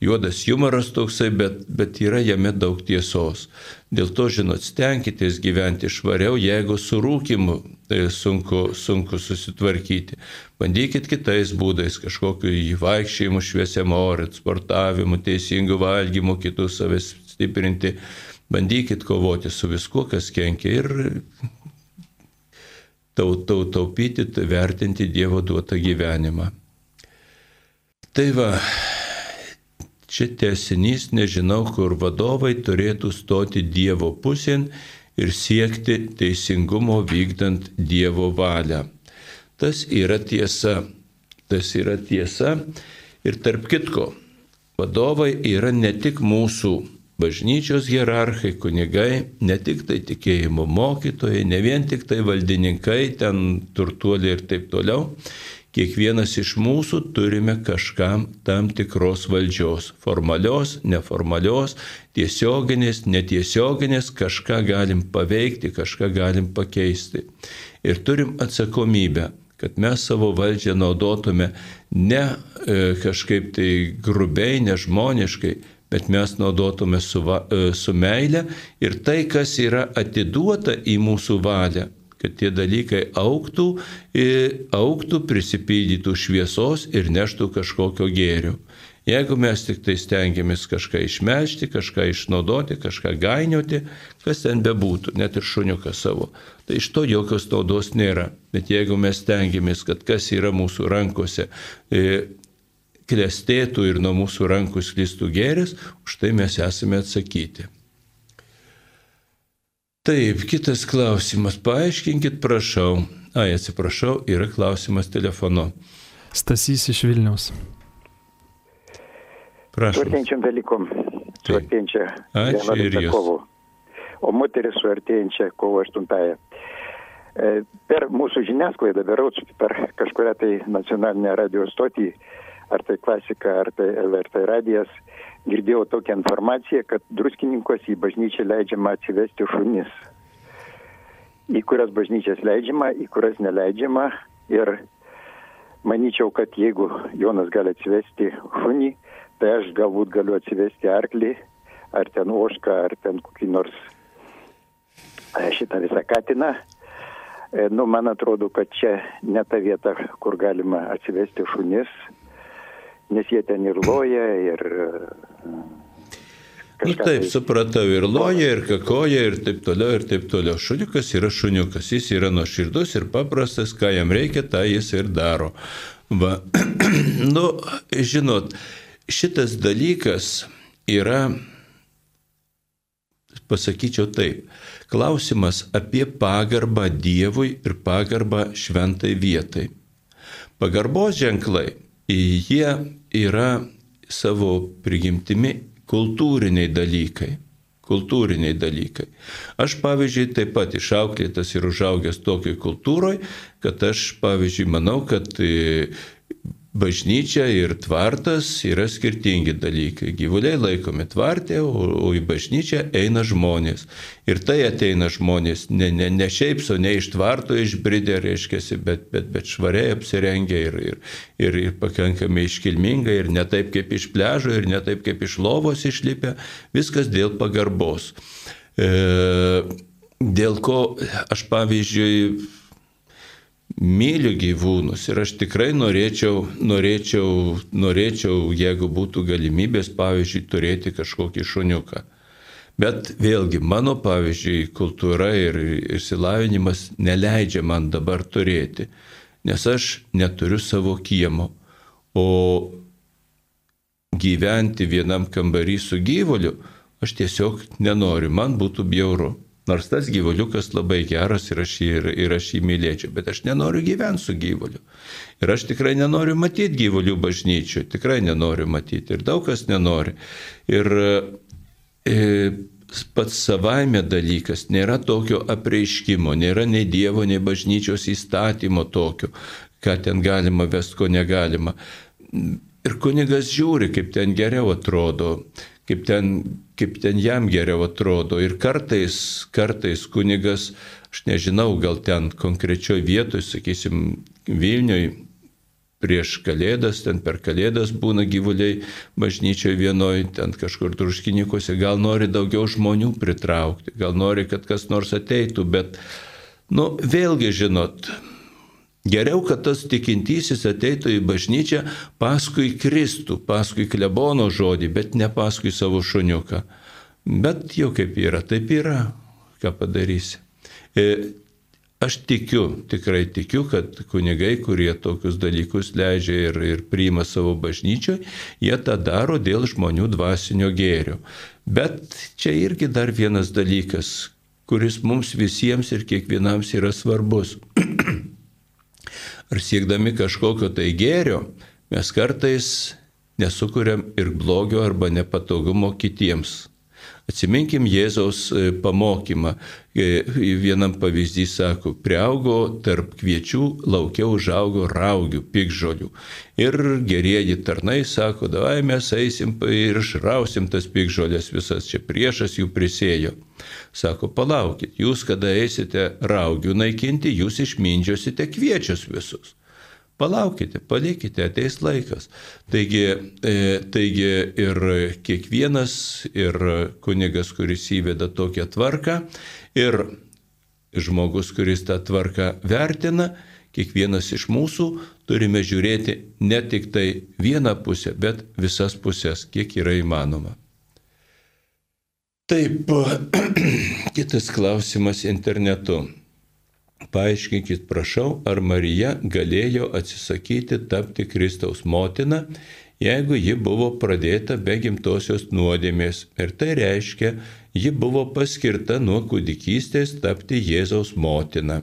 juodas humoras toksai, bet, bet yra jame daug tiesos. Dėl to, žinot, stenkitės gyventi švariau, jeigu su rūkimu tai sunku, sunku susitvarkyti. Bandykit kitais būdais, kažkokiu įvaikščiojimu, šviesiam orą, sportavimu, teisingu valgymu, kitus savęs stiprinti. Bandykit kovoti su viskuo, kas kenkia ir taupyti, vertinti Dievo duotą gyvenimą. Tai va, čia tesinys, nežinau, kur vadovai turėtų stoti Dievo pusėn ir siekti teisingumo vykdant Dievo valią. Tas yra tiesa. Tas yra tiesa. Ir tarp kitko, vadovai yra ne tik mūsų bažnyčios hierarchai, kunigai, ne tik tai tikėjimo mokytojai, ne vien tik tai valdininkai, ten turtuoliai ir taip toliau. Kiekvienas iš mūsų turime kažkam tam tikros valdžios - formalios, neformalios, tiesioginės, netiesioginės, kažką galim paveikti, kažką galim pakeisti. Ir turim atsakomybę kad mes savo valdžią naudotume ne e, kažkaip tai grubiai, nežmoniškai, bet mes naudotume su, va, e, su meile ir tai, kas yra atiduota į mūsų valią, kad tie dalykai auktų, auktų, prisipildytų šviesos ir neštų kažkokio gėrio. Jeigu mes tik tai stengiamės kažką išmešti, kažką išnaudoti, kažką gainioti, kas ten bebūtų, net ir šuniuką savo, tai iš to jokios naudos nėra. Bet jeigu mes stengiamės, kad kas yra mūsų rankose, klestėtų ir nuo mūsų rankų sklistų gėris, už tai mes esame atsakyti. Taip, kitas klausimas. Paaiškinkit, prašau. Ai, atsiprašau, yra klausimas telefonu. Stasys iš Vilniaus. Prašau. Artėjančiam dalykom. Su artėjančia. Ačiū ir jūs. Kovo. O moteris su artėjančia kovo 8. E, per mūsų žiniasklaidą, berots per kažkuria tai nacionalinę radio stotį, ar tai klasika, ar tai LRT radijas, girdėjau tokią informaciją, kad druskininkos į bažnyčią leidžiama atsivesti šunis. Į kurias bažnyčias leidžiama, į kurias neleidžiama. Ir manyčiau, kad jeigu Jonas gali atsivesti šunį, tai aš galbūt galiu atsivesti arklį, ar ten ošką, ar ten kokį nors e, šitą visą katiną. E, nu, man atrodo, kad čia ne ta vieta, kur galima atsivesti šunis, nes jie ten ir loja, ir... Na nu, taip, supratau, ir loja, ir kakoja, ir taip toliau, ir taip toliau. Šuniukas yra šuniukas, jis yra nuoširdus ir paprastas, ką jam reikia, tą jis ir daro. Va, nu, žinot, šitas dalykas yra, pasakyčiau taip, klausimas apie pagarbą Dievui ir pagarbą šventai vietai. Pagarbos ženklai jie yra savo prigimtimi kultūriniai dalykai. Kultūriniai dalykai. Aš, pavyzdžiui, taip pat išauklėtas ir užaugęs tokiai kultūroje, kad aš, pavyzdžiui, manau, kad bažnyčia ir tvartas yra skirtingi dalykai. Gyvuliai laikomi tvartė, o, o į bažnyčią eina žmonės. Ir tai ateina žmonės ne, ne, ne šiaip su, ne iš tvarto išbridę, reiškia, bet, bet, bet švariai apsirengę ir, ir, ir, ir pakankamai iškilmingai, ir ne taip kaip iš pležo, ir ne taip kaip iš lovos išlipę. Viskas dėl pagarbos. E, dėl ko aš, pavyzdžiui, myliu gyvūnus ir aš tikrai norėčiau, norėčiau, norėčiau, jeigu būtų galimybės, pavyzdžiui, turėti kažkokį šuniuką. Bet vėlgi, mano pavyzdžiui, kultūra ir išsilavinimas neleidžia man dabar turėti, nes aš neturiu savo kiemo. O gyventi vienam kambarį su gyvuliu, aš tiesiog nenoriu, man būtų bjauru. Nors tas gyvuliukas labai geras ir aš, jį, ir, ir aš jį mylėčiau, bet aš nenoriu gyventi su gyvuliu. Ir aš tikrai nenoriu matyti gyvulių bažnyčių, tikrai nenoriu matyti ir daug kas nenori. Ir e, pats savaime dalykas nėra tokio apreiškimo, nėra nei Dievo, nei bažnyčios įstatymo tokio, ką ten galima vest, ko negalima. Ir kunigas žiūri, kaip ten geriau atrodo kaip ten, kaip ten jam geriau atrodo. Ir kartais, kartais kunigas, aš nežinau, gal ten konkrečioj vietoj, sakysim, Vilniui prieš kalėdas, ten per kalėdas būna gyvuliai bažnyčioje vienoj, ten kažkur druškinikose, gal nori daugiau žmonių pritraukti, gal nori, kad kas nors ateitų, bet, nu, vėlgi žinot, Geriau, kad tas tikintysis ateitų į bažnyčią paskui Kristų, paskui klebono žodį, bet ne paskui savo šuniuką. Bet jau kaip yra, taip yra, ką padarysi. E, aš tikiu, tikrai tikiu, kad kunigai, kurie tokius dalykus leidžia ir, ir priima savo bažnyčioje, jie tą daro dėl žmonių dvasinio gėrio. Bet čia irgi dar vienas dalykas, kuris mums visiems ir kiekvienams yra svarbus. ar siekdami kažkokio tai gėrio, mes kartais nesukuriam ir blogio arba nepatogumo kitiems. Atsiminkim Jėzaus e, pamokymą. E, vienam pavyzdį sako, priaugo tarp kviečių, laukia užaugo raugių, pikžolių. Ir gerieji tarnai sako, davai mes eisim ir išrausim tas pikžolės visas, čia priešas jų prisėjo. Sako, palaukit, jūs kada eisite raugių naikinti, jūs išmindžiosite kviečius visus. Palaukite, palikite, ateis laikas. Taigi, e, taigi ir kiekvienas, ir kunigas, kuris įveda tokią tvarką, ir žmogus, kuris tą tvarką vertina, kiekvienas iš mūsų turime žiūrėti ne tik tai vieną pusę, bet visas pusės, kiek yra įmanoma. Taip, kitas klausimas internetu. Paaiškinkit, prašau, ar Marija galėjo atsisakyti tapti Kristaus motina, jeigu ji buvo pradėta be gimtosios nuodėmės. Ir tai reiškia, ji buvo paskirta nuo kūdikystės tapti Jėzaus motina.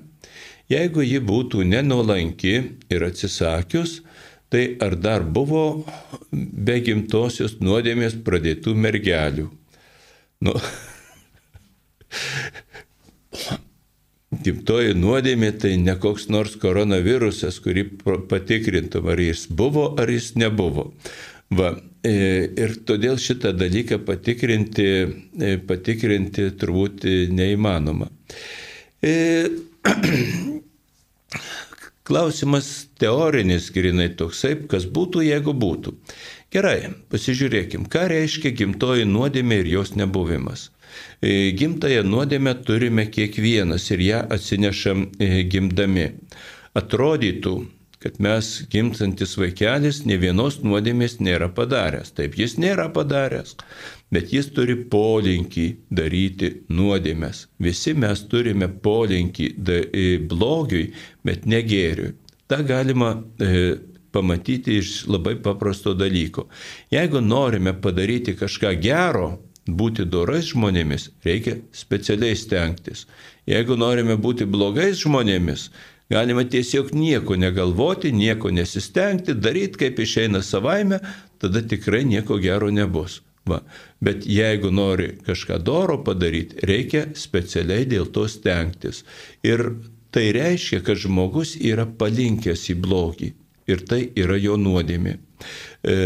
Jeigu ji būtų nenuolanki ir atsisakius, tai ar dar buvo be gimtosios nuodėmės pradėtų mergelių? Nu, Gimtoji nuodėmė tai ne koks nors koronavirusas, kurį patikrintum, ar jis buvo, ar jis nebuvo. Va, e, ir todėl šitą dalyką patikrinti, e, patikrinti turbūt neįmanoma. E, klausimas teorinis grinai toksai, kas būtų, jeigu būtų. Gerai, pasižiūrėkim, ką reiškia gimtoji nuodėmė ir jos nebuvimas. E, gimtąją nuodėmę turime kiekvienas ir ją atsinešam e, gimdami. Atrodytų, kad mes gimstantis vaikelis ne vienos nuodėmės nėra padaręs. Taip, jis nėra padaręs, bet jis turi polinkį daryti nuodėmės. Visi mes turime polinkį e, blogiui, bet ne gėriui. Ta galima e, pamatyti iš labai paprasto dalyko. Jeigu norime padaryti kažką gero, būti dorais žmonėmis, reikia specialiai stengtis. Jeigu norime būti blogais žmonėmis, galima tiesiog nieko negalvoti, nieko nesistengti, daryti kaip išeina savaime, tada tikrai nieko gero nebus. Va. Bet jeigu nori kažką doro padaryti, reikia specialiai dėl to stengtis. Ir tai reiškia, kad žmogus yra palinkęs į blogį. Ir tai yra jo nuodėmė. E,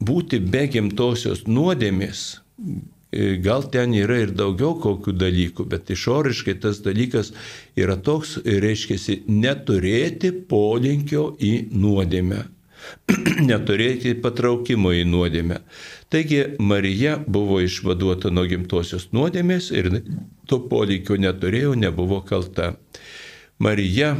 būti be gimtosios nuodėmės gal ten yra ir daugiau kokių dalykų, bet išoriškai tas dalykas yra toks, reiškia, neturėti polinkio į nuodėmę, neturėti patraukimo į nuodėmę. Taigi Marija buvo išvaduota nuo gimtosios nuodėmės ir to polinkio neturėjo, nebuvo kalta. Marija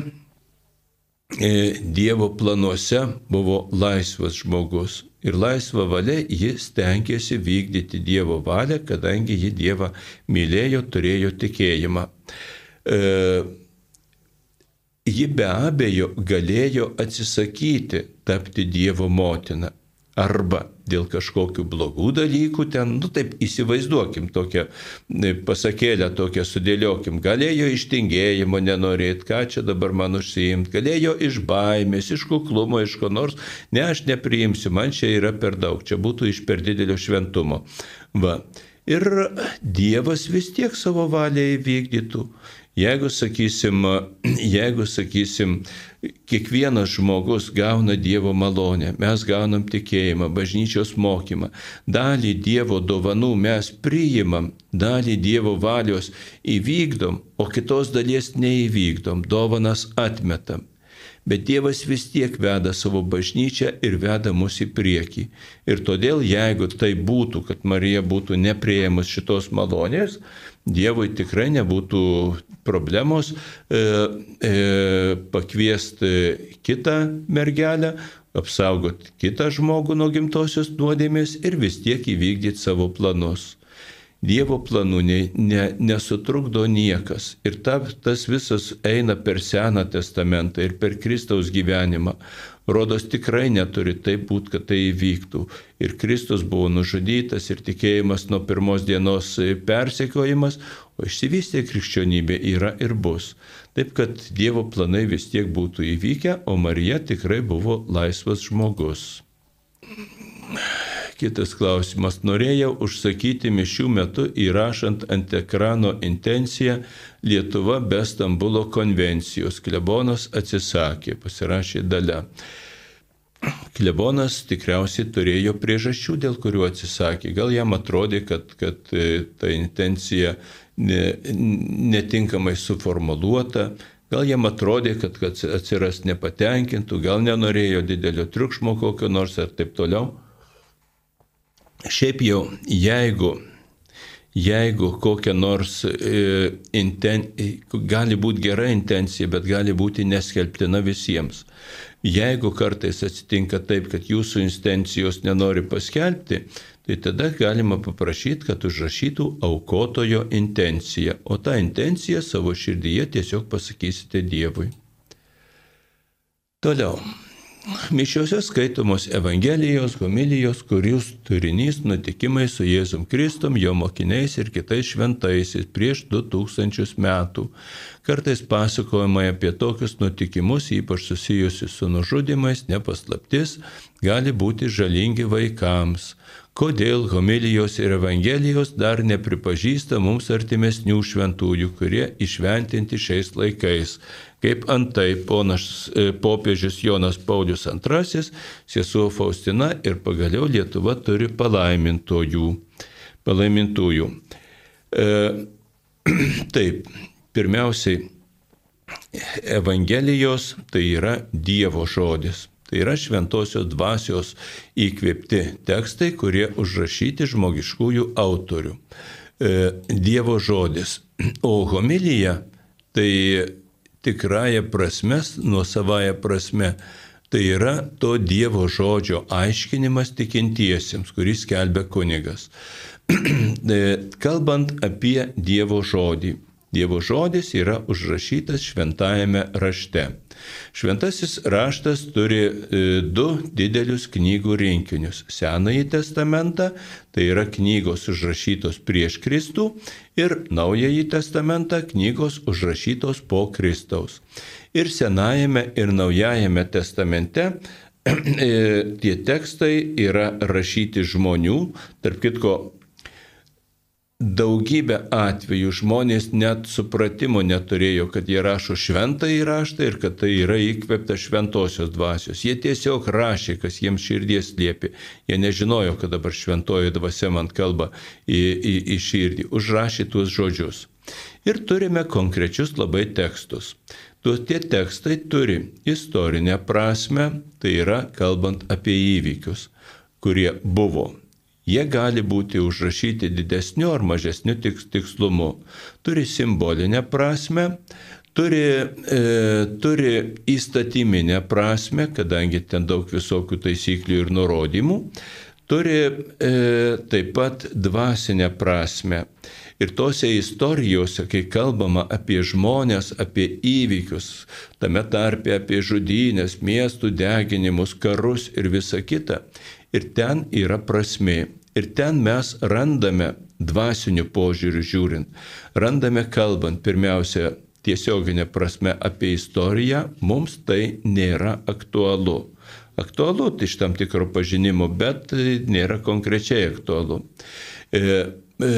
e, Dievo planuose buvo laisvas žmogus. Ir laisvą valią jis tenkėsi vykdyti Dievo valią, kadangi ji Dievą mylėjo, turėjo tikėjimą. E, ji be abejo galėjo atsisakyti tapti Dievo motina arba dėl kažkokių blogų dalykų ten, nu taip įsivaizduokim tokią e, pasakėlę, tokią sudėliokim, galėjo iš tingėjimo nenorėti, ką čia dabar man užsiimti, galėjo iš baimės, iš kuklumo, iš ko nors, ne aš nepriimsiu, man čia yra per daug, čia būtų iš per didelio šventumo. Va. Ir Dievas vis tiek savo valią įvykdytų. Jeigu sakysim, jeigu sakysim, kiekvienas žmogus gauna Dievo malonę, mes gaunam tikėjimą, bažnyčios mokymą, dalį Dievo dovanų mes priimam, dalį Dievo valios įvykdom, o kitos dalies neįvykdom, dovanas atmetam. Bet Dievas vis tiek veda savo bažnyčią ir veda mus į priekį. Ir todėl, jeigu tai būtų, kad Marija būtų neprieimus šitos malonės, Dievui tikrai nebūtų problemos e, e, pakviesti kitą mergelę, apsaugoti kitą žmogų nuo gimtosios nuodėmės ir vis tiek įvykdyti savo planus. Dievo planų ne, ne, nesutrukdo niekas. Ir ta, tas visas eina per Seną testamentą ir per Kristaus gyvenimą. Rodos tikrai neturi taip būti, kad tai įvyktų. Ir Kristus buvo nužudytas ir tikėjimas nuo pirmos dienos persekiojimas, o išsivystė krikščionybė yra ir bus. Taip kad Dievo planai vis tiek būtų įvykę, o Marija tikrai buvo laisvas žmogus. Kitas klausimas. Norėjau užsakyti mišių metu įrašant ant ekrano intenciją Lietuva be Stambulo konvencijos. Klebonas atsisakė, pasirašė dalę. Klebonas tikriausiai turėjo priežasčių, dėl kurių atsisakė. Gal jam atrodė, kad, kad e, ta intencija ne, netinkamai suformuoluota, gal jam atrodė, kad, kad atsiras nepatenkintų, gal nenorėjo didelio triukšmo kokio nors ar taip toliau. Šiaip jau, jeigu, jeigu kokia nors e, inten, gali būti gera intencija, bet gali būti neskelbtina visiems. Jeigu kartais atsitinka taip, kad jūsų intencijos nenori paskelbti, tai tada galima paprašyti, kad užrašytų aukotojo intenciją, o tą intenciją savo širdyje tiesiog pasakysite Dievui. Toliau. Mišiuose skaitomos Evangelijos, homilijos, kurių turinys nutikimai su Jėzum Kristum, jo mokiniais ir kitais šventaisiais prieš 2000 metų. Kartais pasakojama apie tokius nutikimus, ypač susijusius su nužudimais, nepaslaptis, gali būti žalingi vaikams. Kodėl homilijos ir Evangelijos dar nepripažįsta mums artimesnių šventųjų, kurie išventinti šiais laikais kaip antai ponas e, popiežius Jonas Paulius II, sesuo Faustina ir pagaliau Lietuva turi palaimintojų. Palaimintųjų. E, taip, pirmiausiai, Evangelijos tai yra Dievo žodis. Tai yra šventosios dvasios įkvėpti tekstai, kurie užrašyti žmogiškųjų autorių. E, Dievo žodis. O homilija tai tikrąją prasme, nuosavąją prasme. Tai yra to Dievo žodžio aiškinimas tikintiesiems, kuris kelbė kunigas. E, kalbant apie Dievo žodį. Dievo žodis yra užrašytas šventajame rašte. Šventasis raštas turi e, du didelius knygų rinkinius. Senąjį testamentą, tai yra knygos užrašytos prieš Kristų, ir Naująjį testamentą, knygos užrašytos po Kristaus. Ir Senajame ir Naujajame testamente e, tie tekstai yra rašyti žmonių, tarp kitko daugybę atvejų žmonės net supratimo neturėjo, kad jie rašo šventą įraštą ir kad tai yra įkvepta šventosios dvasios. Jie tiesiog rašė, kas jiems širdies liepė. Jie nežinojo, kad dabar šventoji dvasia man kalba į, į, į širdį. Užrašė tuos žodžius. Ir turime konkrečius labai tekstus. Tuo tie tekstai turi istorinę prasme, tai yra kalbant apie įvykius, kurie buvo Jie gali būti užrašyti didesniu ar mažesniu tikslumu. Turi simbolinę prasme, turi, e, turi įstatyminę prasme, kadangi ten daug visokių taisyklių ir nurodymų, turi e, taip pat dvasinę prasme. Ir tose istorijose, kai kalbama apie žmonės, apie įvykius, tame tarpe apie žudynės, miestų deginimus, karus ir visa kita, ir ten yra prasme. Ir ten mes randame dvasinių požiūrių žiūrint, randame kalbant pirmiausia tiesioginė prasme apie istoriją, mums tai nėra aktualu. Aktualu tai iš tam tikro pažinimo, bet nėra konkrečiai aktualu. E, e,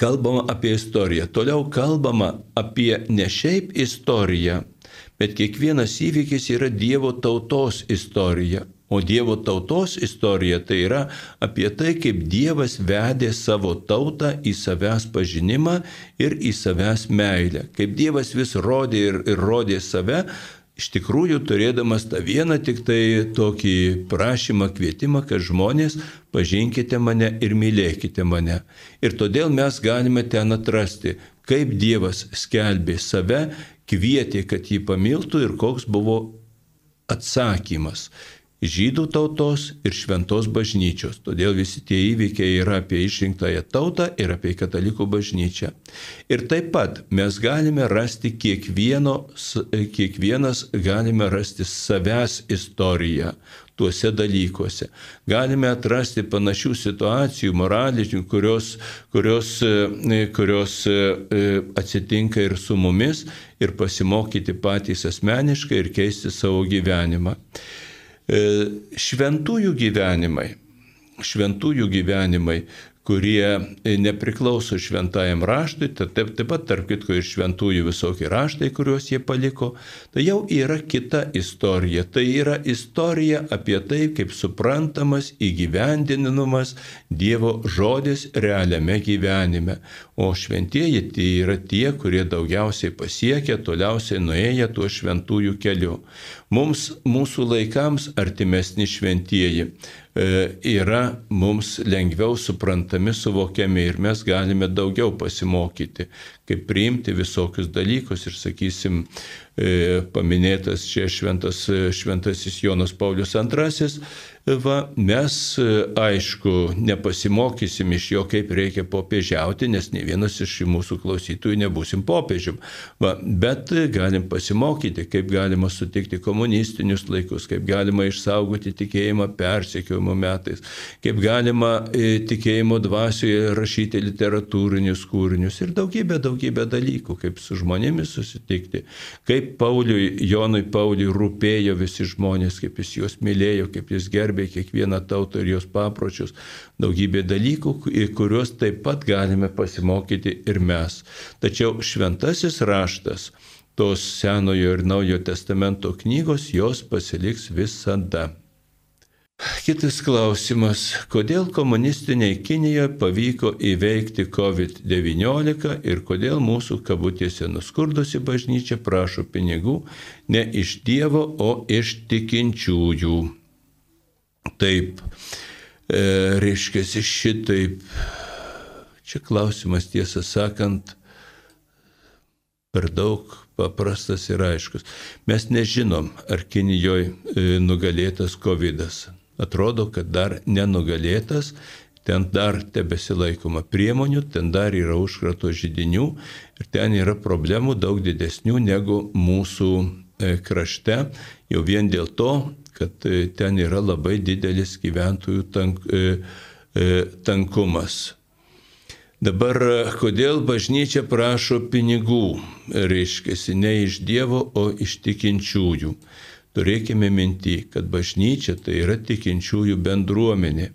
kalbama apie istoriją. Toliau kalbama apie ne šiaip istoriją, bet kiekvienas įvykis yra Dievo tautos istorija. O Dievo tautos istorija tai yra apie tai, kaip Dievas vedė savo tautą į savęs pažinimą ir į savęs meilę. Kaip Dievas vis rodė ir, ir rodė save, iš tikrųjų turėdamas tą vieną tik tai tokį prašymą, kvietimą, kad žmonės pažinkite mane ir mylėkite mane. Ir todėl mes galime ten atrasti, kaip Dievas skelbė save, kvietė, kad jį pamiltų ir koks buvo atsakymas žydų tautos ir šventos bažnyčios. Todėl visi tie įvykiai yra apie išrinktąją tautą ir apie katalikų bažnyčią. Ir taip pat mes galime rasti kiekvienas galime rasti savęs istoriją tuose dalykuose. Galime atrasti panašių situacijų, moralinių, kurios, kurios, kurios e, atsitinka ir su mumis ir pasimokyti patys asmeniškai ir keisti savo gyvenimą. E, šventųjų gyvenimai, šventųjų gyvenimai, kurie nepriklauso šventajam raštui, taip, taip, pat tarp kitko ir šventųjų visokie raštai, kuriuos jie paliko, tai jau yra kita istorija. Tai yra istorija apie tai, kaip suprantamas, įgyvendinamas Dievo žodis realiame gyvenime. O šventieji tai yra tie, kurie daugiausiai pasiekia, toliausiai nuėję tuo šventųjų keliu. Mums, mūsų laikams artimesni šventieji e, yra mums lengviau suprantami, suvokiami ir mes galime daugiau pasimokyti, kaip priimti visokius dalykus. Ir, sakysim, e, paminėtas čia šventas, šventasis Jonas Paulius II, va, mes aišku nepasimokysim iš jo, kaip reikia popiežiauti, nes ne vienas iš mūsų klausytojų nebusim popiežium. Va, bet galim pasimokyti, kaip galima sutikti komunistinius laikus, kaip galima išsaugoti tikėjimą persekiojimo metais, kaip galima e, tikėjimo dvasioje rašyti literatūrinius kūrinius ir daugybę, daugybę dalykų, kaip su žmonėmis susitikti, kaip Pauliui, Jonui Pauliui rūpėjo visi žmonės, kaip jis juos mylėjo, kaip jis gerbė gerbė kiekvieną tautą ir jos papročius, daugybė dalykų, į kuriuos taip pat galime pasimokyti ir mes. Tačiau šventasis raštas, tos Senojo ir Naujojo testamento knygos, jos pasiliks visada. Kitas klausimas, kodėl komunistiniai Kinijoje pavyko įveikti COVID-19 ir kodėl mūsų kabutėse nuskurdusi bažnyčia prašo pinigų ne iš Dievo, o iš tikinčiųjų. Taip, e, reiškia, šitaip. Čia klausimas, tiesą sakant, per daug paprastas ir aiškus. Mes nežinom, ar Kinijoje nugalėtas COVID. -as. Atrodo, kad dar nenugalėtas, ten dar tebesilaikoma priemonių, ten dar yra užkrato žydinių ir ten yra problemų daug didesnių negu mūsų e, krašte, jau vien dėl to, kad e, ten yra labai didelis gyventojų tank, e, e, tankumas. Dabar kodėl bažnyčia prašo pinigų, reiškia, ne iš Dievo, o iš tikinčiųjų. Turėkime minti, kad bažnyčia tai yra tikinčiųjų bendruomenė.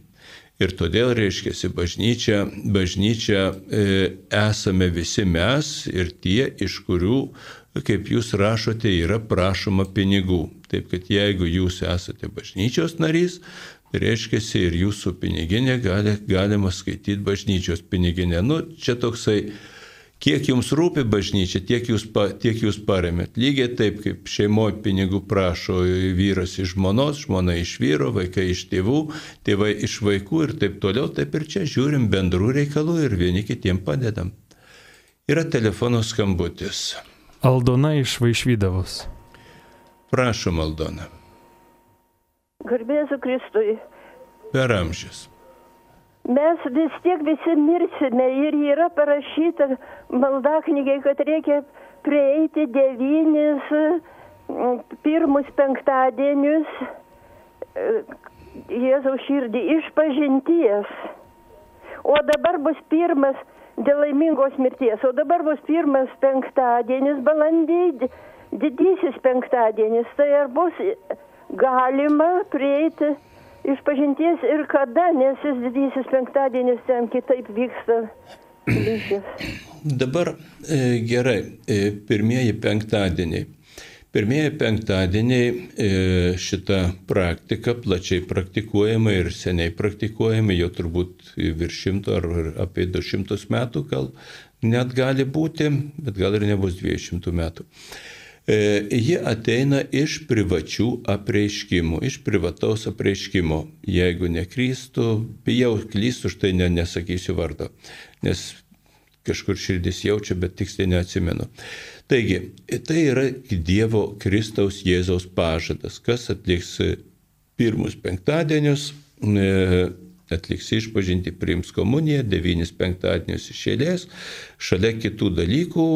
Ir todėl, reiškia, bažnyčia, bažnyčia e, esame visi mes ir tie, iš kurių kaip jūs rašote, yra prašoma pinigų. Taip kad jeigu jūs esate bažnyčios narys, tai reiškia ir jūsų piniginė gali, galima skaityti bažnyčios piniginę. Nu, čia toksai, kiek jums rūpi bažnyčia, tiek jūs, pa, tiek jūs paremėt. Lygiai taip, kaip šeimoje pinigų prašo vyras iš žmonos, žmona iš vyro, vaikai iš tėvų, tėvai iš vaikų ir taip toliau, taip ir čia žiūrim bendrų reikalų ir vieni kitiem padedam. Yra telefono skambutis. Aldona iš Vaišvydavos. Prašom, Aldona. Garbėsiu Kristui. Per amžius. Mes vis tiek visi mirsime ir yra parašyta maldaknygai, kad reikia prieiti devynis pirmus penktadienius Jėzaus širdį iš pažinties. O dabar bus pirmas dėl laimingos mirties. O dabar bus pirmas penktadienis, balandį, didysis penktadienis. Tai ar bus galima prieiti iš pažinties ir kada, nes šis didysis penktadienis ten kitaip vyksta. Dabar e, gerai, e, pirmieji penktadieniai. Pirmieji penktadieniai e, šita praktika plačiai praktikuojama ir seniai praktikuojama, jau turbūt virš šimto ar apie du šimtus metų gal net gali būti, bet gal ir nebus dviejų šimtų metų. E, ji ateina iš privačių apreiškimų, iš privataus apreiškimo. Jeigu nekrystų, bijau klystu, už tai ne, nesakysiu vardo, nes kažkur širdis jaučia, bet tiksliai neatsimenu. Taigi, tai yra Dievo Kristaus Jėzaus pažadas, kas atliks pirmus penktadienius, e, atliks išpažinti, priims komuniją, devynis penktadienius išėlės, šalia kitų dalykų,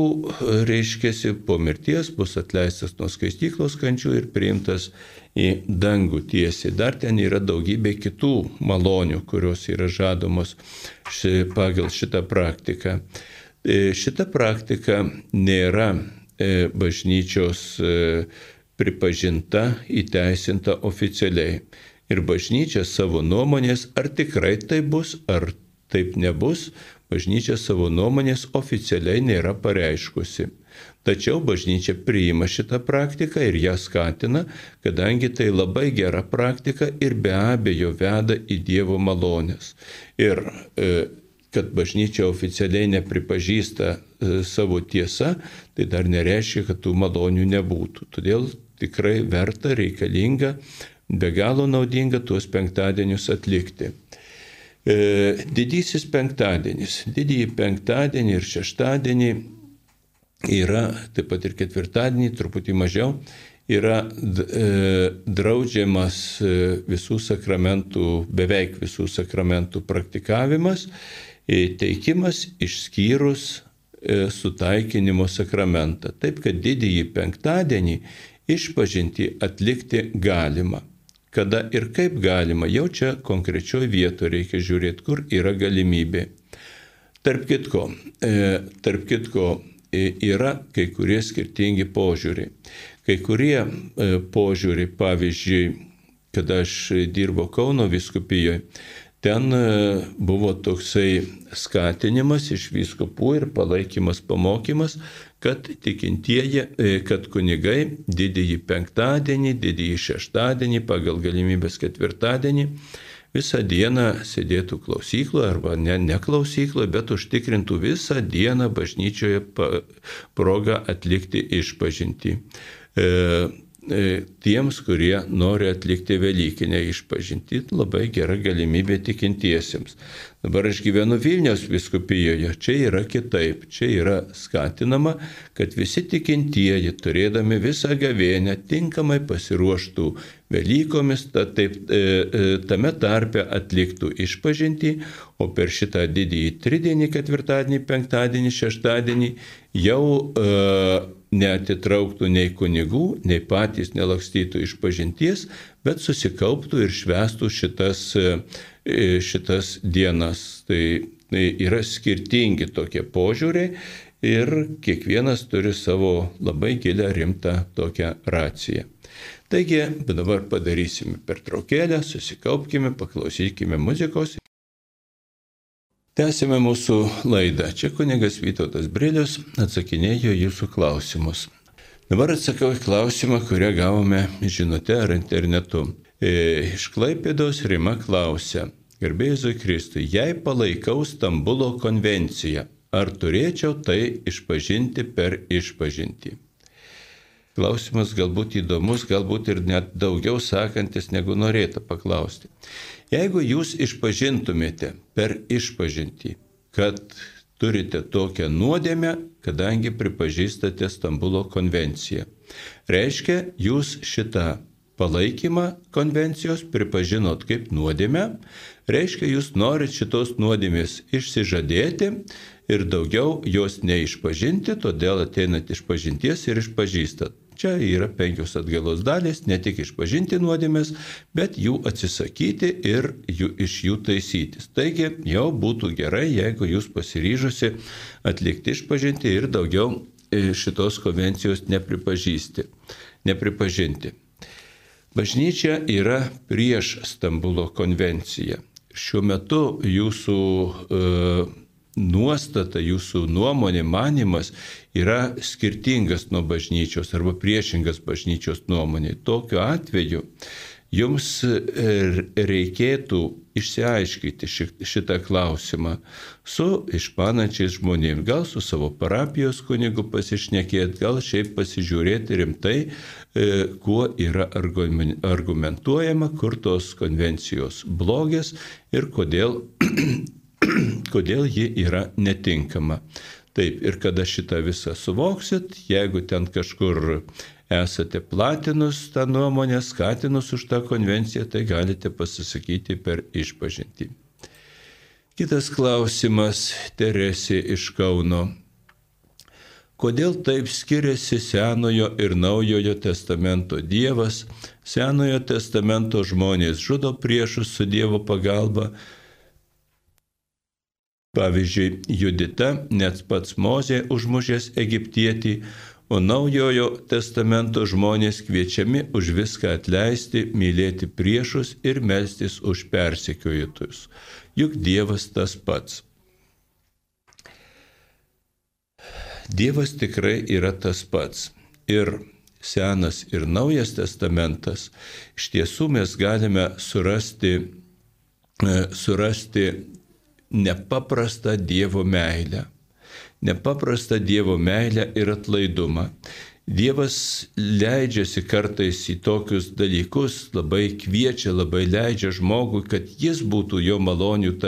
reiškia, po mirties bus atleistas nuo skaistyklos kančių ir priimtas į dangų tiesiai. Dar ten yra daugybė kitų malonių, kurios yra žadomos ši, pagal šitą praktiką. E, šita praktika nėra e, bažnyčios e, pripažinta, įteisinta oficialiai. Ir bažnyčia savo nuomonės, ar tikrai tai bus, ar taip nebus, bažnyčia savo nuomonės oficialiai nėra pareiškusi. Tačiau bažnyčia priima šitą praktiką ir ją skatina, kadangi tai labai gera praktika ir be abejo veda į Dievo malonės. Ir e, kad bažnyčia oficialiai nepripažįsta e, savo tiesą, tai dar nereiškia, kad tų malonių nebūtų. Todėl tikrai verta, reikalinga, be galo naudinga tuos penktadienius atlikti. E, didysis penktadienis. Didįjį penktadienį ir šeštadienį yra, taip pat ir ketvirtadienį, truputį mažiau, yra e, draudžiamas e, visų sakramentų, beveik visų sakramentų praktikavimas, e, teikimas išskyrus sutaikinimo sakramentą. Taip, kad didįjį penktadienį išpažinti atlikti galima. Kada ir kaip galima, jau čia konkrečioje vietoje reikia žiūrėti, kur yra galimybė. Tarp kitko, tarp kitko yra kai kurie skirtingi požiūriai. Kai kurie e, požiūriai, pavyzdžiui, kada aš dirbau Kauno viskupijoje, ten e, buvo toksai skatinimas iš viskupų ir palaikymas pamokymas, kad tikintieji, e, kad kunigai didįjį penktadienį, didįjį šeštadienį, pagal galimybės ketvirtadienį, visą dieną sėdėtų klausykloje arba ne, ne klausykloje, bet užtikrintų visą dieną bažnyčioje progą atlikti išpažinti. E, e, tiems, kurie nori atlikti Velykinę išpažinti, labai gera galimybė tikintiesiems. Dabar aš gyvenu Vilniaus viskupijoje, čia yra kitaip, čia yra skatinama, kad visi tikintieji, turėdami visą gavėnę, tinkamai pasiruoštų Velykomis, ta, taip, e, e, tame tarpe atliktų išpažinti, o per šitą didįjį tridienį, ketvirtadienį, penktadienį, šeštadienį jau e, neatitrauktų nei kunigų, nei patys nelakstytų iš pažinties, bet susikauptų ir švestų šitas e, šitas dienas. Tai, tai yra skirtingi tokie požiūriai ir kiekvienas turi savo labai gilę rimtą tokią raciją. Taigi, dabar padarysime pertraukėlę, susikaupkime, paklausykime muzikos. Tęsime mūsų laidą. Čia kunigas Vytautas Brilius atsakinėjo jūsų klausimus. Dabar atsakau į klausimą, kurią gavome žinute ar internetu. E, iš Klaipėdos Rima klausia, Gerbėjai Kristui, jei palaikau Stambulo konvenciją, ar turėčiau tai išpažinti per išpažinti? Klausimas galbūt įdomus, galbūt ir net daugiau sakantis, negu norėtų paklausti. Jeigu jūs išpažintumėte per išpažinti, kad turite tokią nuodėmę, kadangi pripažįstate Stambulo konvenciją. Reiškia, jūs šitą palaikymą konvencijos pripažinot kaip nuodėmę, reiškia, jūs norit šitos nuodėmės išsižadėti ir daugiau jos neišpažinti, todėl ateinat iš pažinties ir išpažįstat. Čia yra penkios atgalos dalys, ne tik išpažinti nuodėmės, bet jų atsisakyti ir jų, iš jų taisytis. Taigi jau būtų gerai, jeigu jūs pasiryžusi atlikti išpažinti ir daugiau e, šitos konvencijos nepripažįsti, nepripažinti. Bažnyčia yra prieš Stambulo konvenciją. Šiuo metu jūsų e, nuostata, jūsų nuomonė, manimas yra skirtingas nuo bažnyčios arba priešingas bažnyčios nuomonė. Tokiu atveju jums e, reikėtų išsiaiškinti šitą klausimą su išmanančiais žmonėmis, gal su savo parapijos kunigu pasišnekėti, gal šiaip pasižiūrėti rimtai, e, kuo yra argumentuojama, kur tos konvencijos blogės ir kodėl kodėl ji yra netinkama. Taip, ir kada šitą visą suvoksit, jeigu ten kažkur esate platinus tą nuomonę, skatinus už tą konvenciją, tai galite pasisakyti per išpažinti. Kitas klausimas Teresė iš Kauno. Kodėl taip skiriasi Senojo ir Naujojo testamento Dievas? Senojo testamento žmonės žudo priešus su Dievo pagalba, Pavyzdžiui, Judita, net pats Mozė užmušęs egiptietį, o naujojo testamento žmonės kviečiami už viską atleisti, mylėti priešus ir melstis už persekiojitus. Juk Dievas tas pats. Dievas tikrai yra tas pats. Ir Senas ir Naujas testamentas iš tiesų mes galime surasti, e, surasti nepaprastą Dievo meilę. Nepaprastą Dievo meilę ir atlaidumą. Dievas leidžiasi kartais į tokius dalykus, labai kviečia, labai leidžia žmogui, kad jis būtų jo malonių e,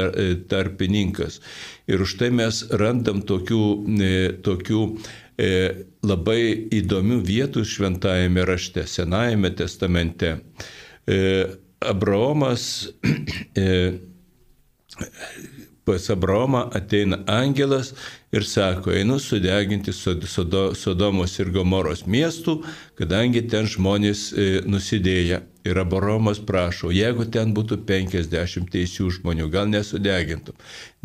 tarpininkas. Ir už tai mes randam tokių, e, tokių e, labai įdomių vietų šventajame rašte, Senajame testamente. Abraomas pas Abraomą ateina angelas ir sako, einu sudeginti Sodomos ir Gomoros miestų, kadangi ten žmonės e, nusidėja. Ir Abraomas prašo, jeigu ten būtų 50 teisių žmonių, gal nesudegintum.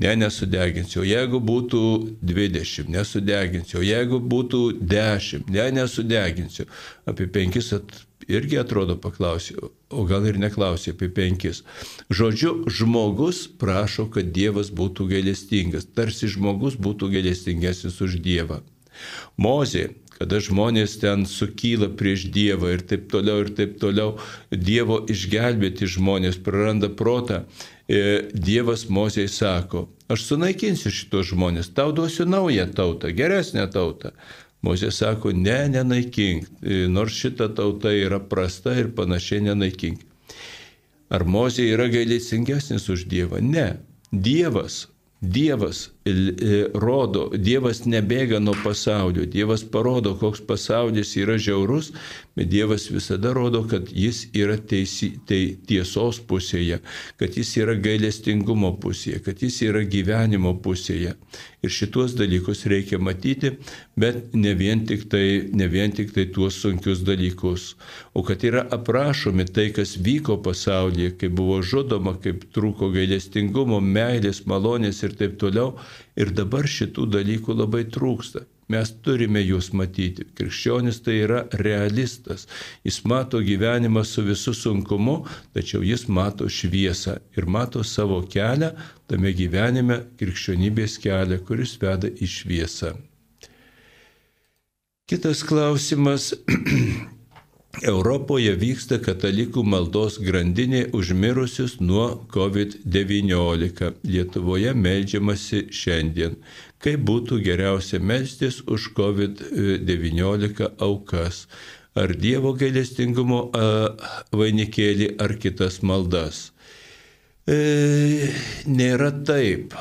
Ne, nesudeginsiu. Jeigu būtų 20, nesudeginsiu. Jeigu būtų 10, ne, nesudeginsiu. Apie 5 at, irgi atrodo paklausė, o gal ir neklausė apie penkis. Žodžiu, žmogus prašo, kad Dievas būtų gailestingas, tarsi žmogus būtų gailestingesnis už Dievą. Mozė, kada žmonės ten sukyla prieš Dievą ir taip toliau, ir taip toliau, Dievo išgelbėti žmonės praranda protą, e, Dievas Mozei sako, aš sunaikinsiu šitos žmonės, tau duosiu naują tautą, geresnę tautą. Mozė sako, ne, nenaikink, e, nors šita tauta yra prasta ir panašiai nenaikink. Ar Mozė yra gailėsingesnis už Dievą? Ne. Dievas Dievas rodo, Dievas nebėga nuo pasaulio, Dievas parodo, koks pasaulis yra žiaurus, bet Dievas visada rodo, kad jis yra teisi, tai tiesos pusėje, kad jis yra gailestingumo pusėje, kad jis yra gyvenimo pusėje. Ir šituos dalykus reikia matyti, bet ne vien tik tai, ne vien tik tai tuos sunkius dalykus, o kad yra aprašomi tai, kas vyko pasaulyje, kaip buvo žudoma, kaip trūko gailestingumo, meilės, malonės ir taip toliau. Ir dabar šitų dalykų labai trūksta. Mes turime juos matyti. Krikščionis tai yra realistas. Jis mato gyvenimą su visu sunkumu, tačiau jis mato šviesą ir mato savo kelią tame gyvenime, krikščionybės kelią, kuris veda į šviesą. Kitas klausimas Europoje vyksta katalikų maldos grandinė užmirusius nuo COVID-19. Lietuvoje melžiamasi šiandien. Kaip būtų geriausia melstis už COVID-19 aukas? Ar Dievo gailestingumo vainikėlį, ar kitas maldas? E, nėra taip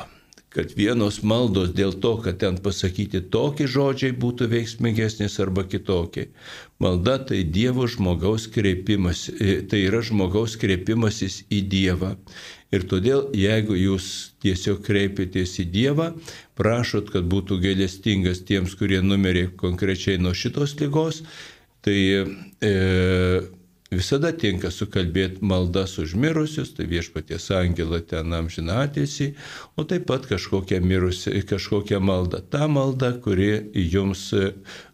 kad vienos maldos dėl to, kad ten pasakyti tokie žodžiai būtų veiksmingesnis arba kitokie. Malda tai Dievo žmogaus kreipimas, e, tai yra žmogaus kreipimasis į Dievą. Ir todėl, jeigu jūs tiesiog kreipėtės į Dievą, prašot, kad būtų gailestingas tiems, kurie numirė konkrečiai nuo šitos lygos, tai e, Visada tinka sukalbėti maldas už mirusius, tai viešpaties angelą ten amžinatėsi, o taip pat kažkokią, mirusi, kažkokią maldą. Ta malda, kuri jums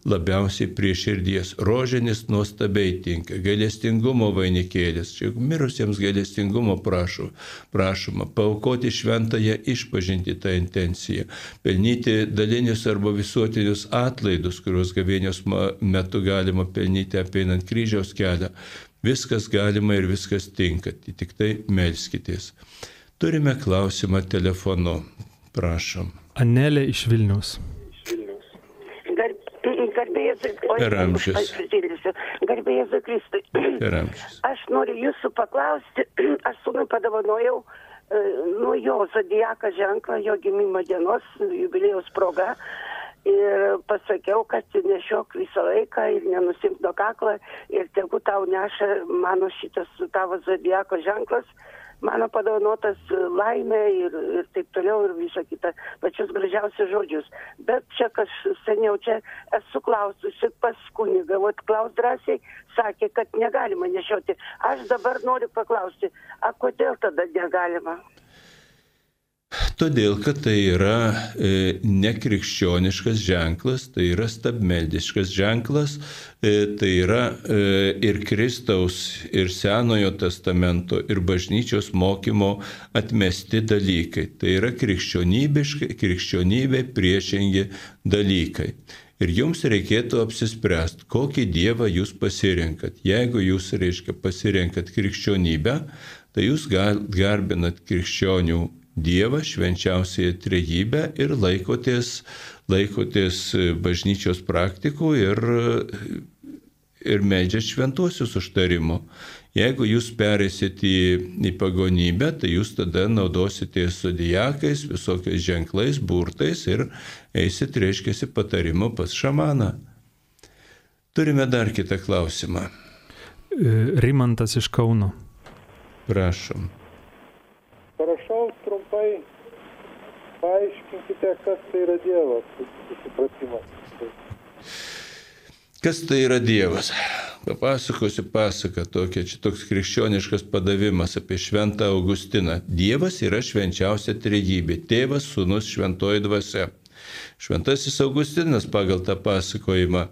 labiausiai prie širdies. Rožinis nuostabiai tinka, gailestingumo vainikėlis. Čia mirusiems gailestingumo prašau, prašoma paukoti šventąją išpažinti tą intenciją, pelnyti dalinius arba visuotinius atlaidus, kuriuos gavėnios metu galima pelnyti apeinant kryžiaus kelią Viskas galima ir viskas tinka, tik tai melskitės. Turime klausimą telefonu. Prašom. Anelė iš Vilnius. Per amžius. Garbėjai Kristui. Per amžius. Aš noriu jūsų paklausti, aš sūnui padovanojau nuo jo zodiaką ženklą, jo gimimo dienos, jubilėjaus proga ir pasakiau, kad nešiok visą laiką ir nenusimk nuo kaklo ir tegu tau neša mano šitas tavo zodiako ženklas, mano padovanotas laimė ir, ir taip toliau ir visa kita, pačius gražiausius žodžius. Bet čia, kas seniau čia esu klaususi pas kunigą, o klaus drąsiai sakė, kad negalima nešioti. Aš dabar noriu paklausti, a kodėl tada negalima? Todėl, kad tai yra e, nekrikščioniškas ženklas, tai yra stabmeldiškas ženklas, e, tai yra e, ir Kristaus, ir Senojo testamento, ir bažnyčios mokymo atmesti dalykai. Tai yra krikščionybė priešingi dalykai. Ir jums reikėtų apsispręsti, kokį Dievą jūs pasirinkat. Jeigu jūs, reiškia, pasirinkat krikščionybę, tai jūs garbinat krikščionių Dievą, švenčiausiai trejybę ir laikotės, laikotės bažnyčios praktikų ir, ir medžiat šventuosius užtarimo. Jeigu jūs perėsit į, į pagonybę, tai jūs tada naudositės zodijakais, visokiais ženklais, burtais ir eisit, reiškia, patarimo pas šamaną. Turime dar kitą klausimą. Rimantas iš Kauno. Prašom. Trumpai paaiškinkite, kas tai yra Dievas, susipratimas. Kas tai yra Dievas? Papasakosiu pasaką tokia, čia toks krikščioniškas padavimas apie šventą Augustiną. Dievas yra švenčiausia trejybė - tėvas, sunus, šventoji dvasia. Šventasis Augustinas pagal tą pasakojimą e,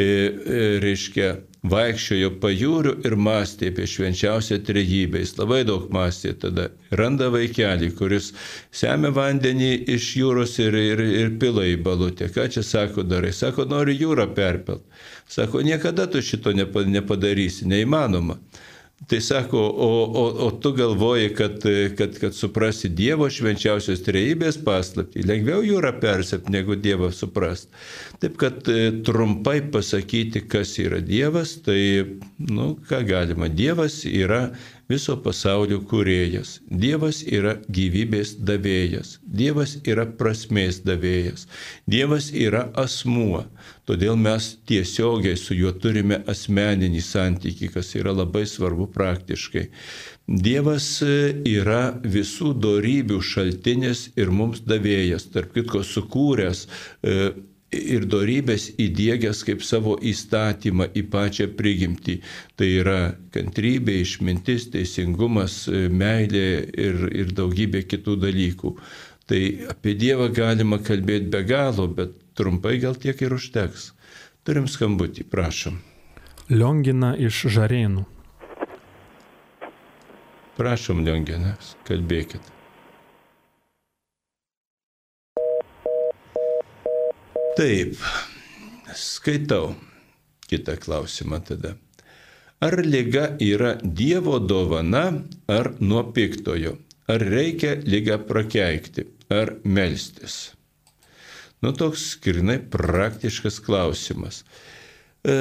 e, reiškia vaikščiojo pajūriu ir mąstė apie švenčiausią trejybę. Jis labai daug mąstė tada. Randa vaikelį, kuris semia vandenį iš jūros ir, ir, ir pila į balutę. Ką čia sako darai? Sako, noriu jūrą perpelt. Sako, niekada tu šito nepadarysi, neįmanoma. Tai sako, o, o, o tu galvoji, kad, kad, kad suprasi Dievo švenčiausios trejybės paslapti. Lengviau jūrą persėp, negu Dievą suprast. Taip kad e, trumpai pasakyti, kas yra Dievas, tai, nu, ką galima. Dievas yra viso pasaulio kūrėjas. Dievas yra gyvybės davėjas. Dievas yra prasmės davėjas. Dievas yra asmuo. Todėl mes tiesiogiai su juo turime asmeninį santykį, kas yra labai svarbu praktiškai. Dievas yra visų darybių šaltinis ir mums davėjas, tarp kitko sukūręs e, ir darybės įdėgęs kaip savo įstatymą į pačią prigimtį. Tai yra kantrybė, išmintis, teisingumas, meilė ir, ir daugybė kitų dalykų. Tai apie Dievą galima kalbėti be galo, bet trumpai gal tiek ir užteks. Turim skambutį, prašom. Liongina iš Žarėnų. Prašom, Liongina, kalbėkit. Taip, skaitau kitą klausimą tada. Ar lyga yra Dievo dovana ar nuo piktojo? Ar reikia lygą prakeikti? Ar melstis? Nu, toks skirnai praktiškas klausimas. E,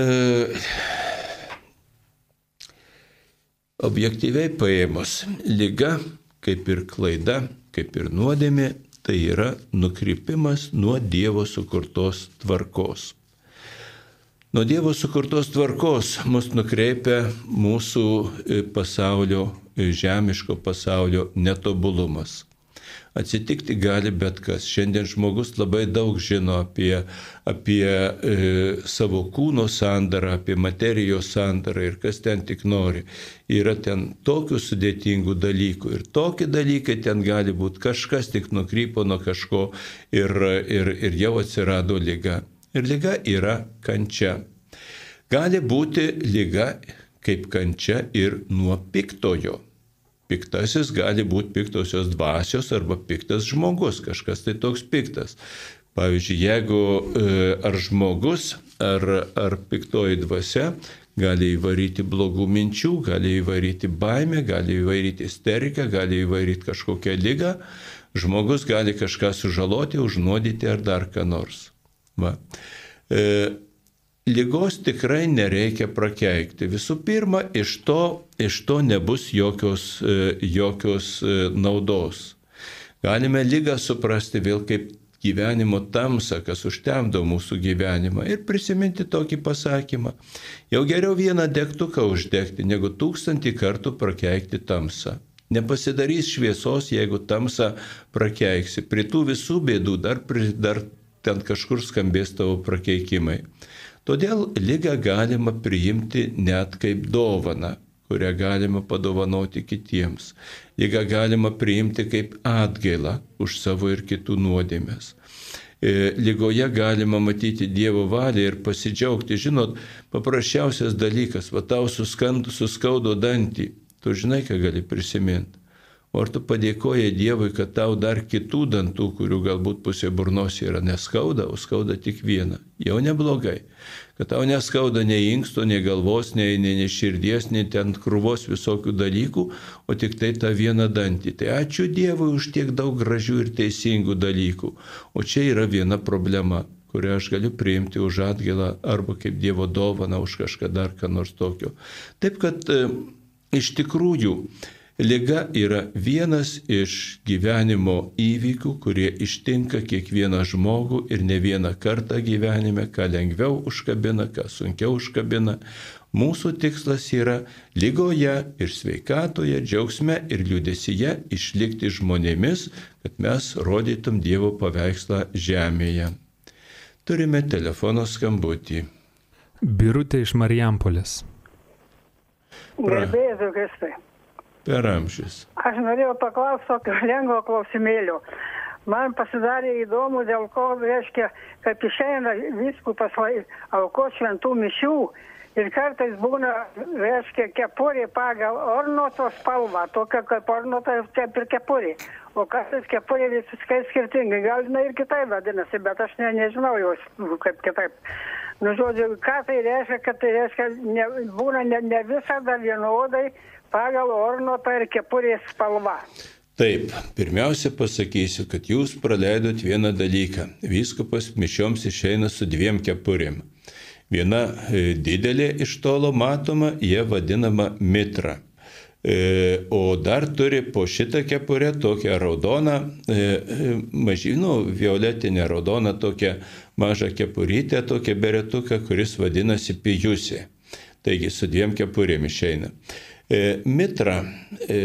objektyviai paėmus, lyga, kaip ir klaida, kaip ir nuodėmė, tai yra nukrypimas nuo Dievo sukurtos tvarkos. Nuo Dievo sukurtos tvarkos mus nukreipia mūsų e, pasaulio, e, žemiško pasaulio netobulumas. Atsitikti gali bet kas. Šiandien žmogus labai daug žino apie, apie e, savo kūno sandarą, apie materijos sandarą ir kas ten tik nori. Yra ten tokių sudėtingų dalykų ir tokie dalykai ten gali būti. Kažkas tik nukrypo nuo kažko ir, ir, ir jau atsirado lyga ir lyga yra kančia. Gali būti lyga kaip kančia ir nuo piktojo. Piktasis gali būti piktosios dvasios arba piktas žmogus, kažkas tai toks piktas. Pavyzdžiui, jeigu e, ar žmogus, ar, ar piktoji dvasia gali įvaryti blogų minčių, gali įvaryti baimę, gali įvaryti isteriką, gali įvaryti kažkokią lygą, žmogus gali kažką sužaloti, užnuodyti ar dar ką nors. Va. E, lygos tikrai nereikia prakeikti. Visų pirma, iš to, iš to nebus jokios, e, jokios e, naudos. Galime lygą suprasti vėl kaip gyvenimo tamsą, kas užtemdo mūsų gyvenimą ir prisiminti tokį pasakymą. Jau geriau vieną degtuką uždegti, negu tūkstantį kartų prakeikti tamsą. Nepasidarys šviesos, jeigu tamsą prakeiksi. Prie tų visų bėdų dar, dar ten kažkur skambės tavo prakeikimai. Todėl lygą galima priimti net kaip dovaną, kurią galima padovanoti kitiems. Lygą galima priimti kaip atgailą už savo ir kitų nuodėmės. E, lygoje galima matyti Dievo valią ir pasidžiaugti. Žinot, paprasčiausias dalykas, va tau suskaudo dantį, tu žinai, ką gali prisiminti. O ar tu padėkoji Dievui, kad tau dar kitų dantų, kurių galbūt pusė burnos yra neskauda, o skauda tik viena. Jau neblogai. Kad tau neskauda nei inksto, nei galvos, nei, nei, nei širdies, nei ten krūvos visokių dalykų, o tik tai tą vieną dantį. Tai ačiū Dievui už tiek daug gražių ir teisingų dalykų. O čia yra viena problema kurią aš galiu priimti už atgailą arba kaip Dievo dovana už kažką dar ką nors tokio. Taip kad e, iš tikrųjų Liga yra vienas iš gyvenimo įvykių, kurie ištinka kiekvieną žmogų ir ne vieną kartą gyvenime, ką lengviau užkabina, ką sunkiau užkabina. Mūsų tikslas yra lygoje ir sveikatoje, džiaugsme ir liūdėsyje išlikti žmonėmis, kad mes rodytum Dievo paveikslą žemėje. Turime telefono skambutį. Birutė iš Marijampolės. Gerbėjai, Kristai per amžius. Aš norėjau paklausti tokio lengvo klausimėlio. Man pasidarė įdomu, dėl ko, reiškia, kaip išeina viskupas aukos šventų mišių ir kartais būna, reiškia, kepurė pagal ornoto spalvą, tokia kaip ornota, kaip ir kepurė. O kartais kepurė visiškai skirtingai, gal jinai ir kitaip vadinasi, bet aš ne, nežinau jos kaip kitaip. Nu, žodžiu, ką tai reiškia, kad tai reiškia, ne, būna ne, ne visada vienodai pagal ornotą ir kepurės spalvą. Taip, pirmiausia pasakysiu, kad jūs praleidot vieną dalyką. Vyskupas mišioms išeina su dviem kepurėm. Viena e, didelė iš tolo matoma, jie vadinama mitra. E, o dar turi po šitą kepurę tokią raudoną, e, mažinų, violetinę raudoną tokią mažą kepurytę, tokią beretuką, kuris vadinasi pijusė. Taigi su dviem kepurėm išeina. E, mitra e,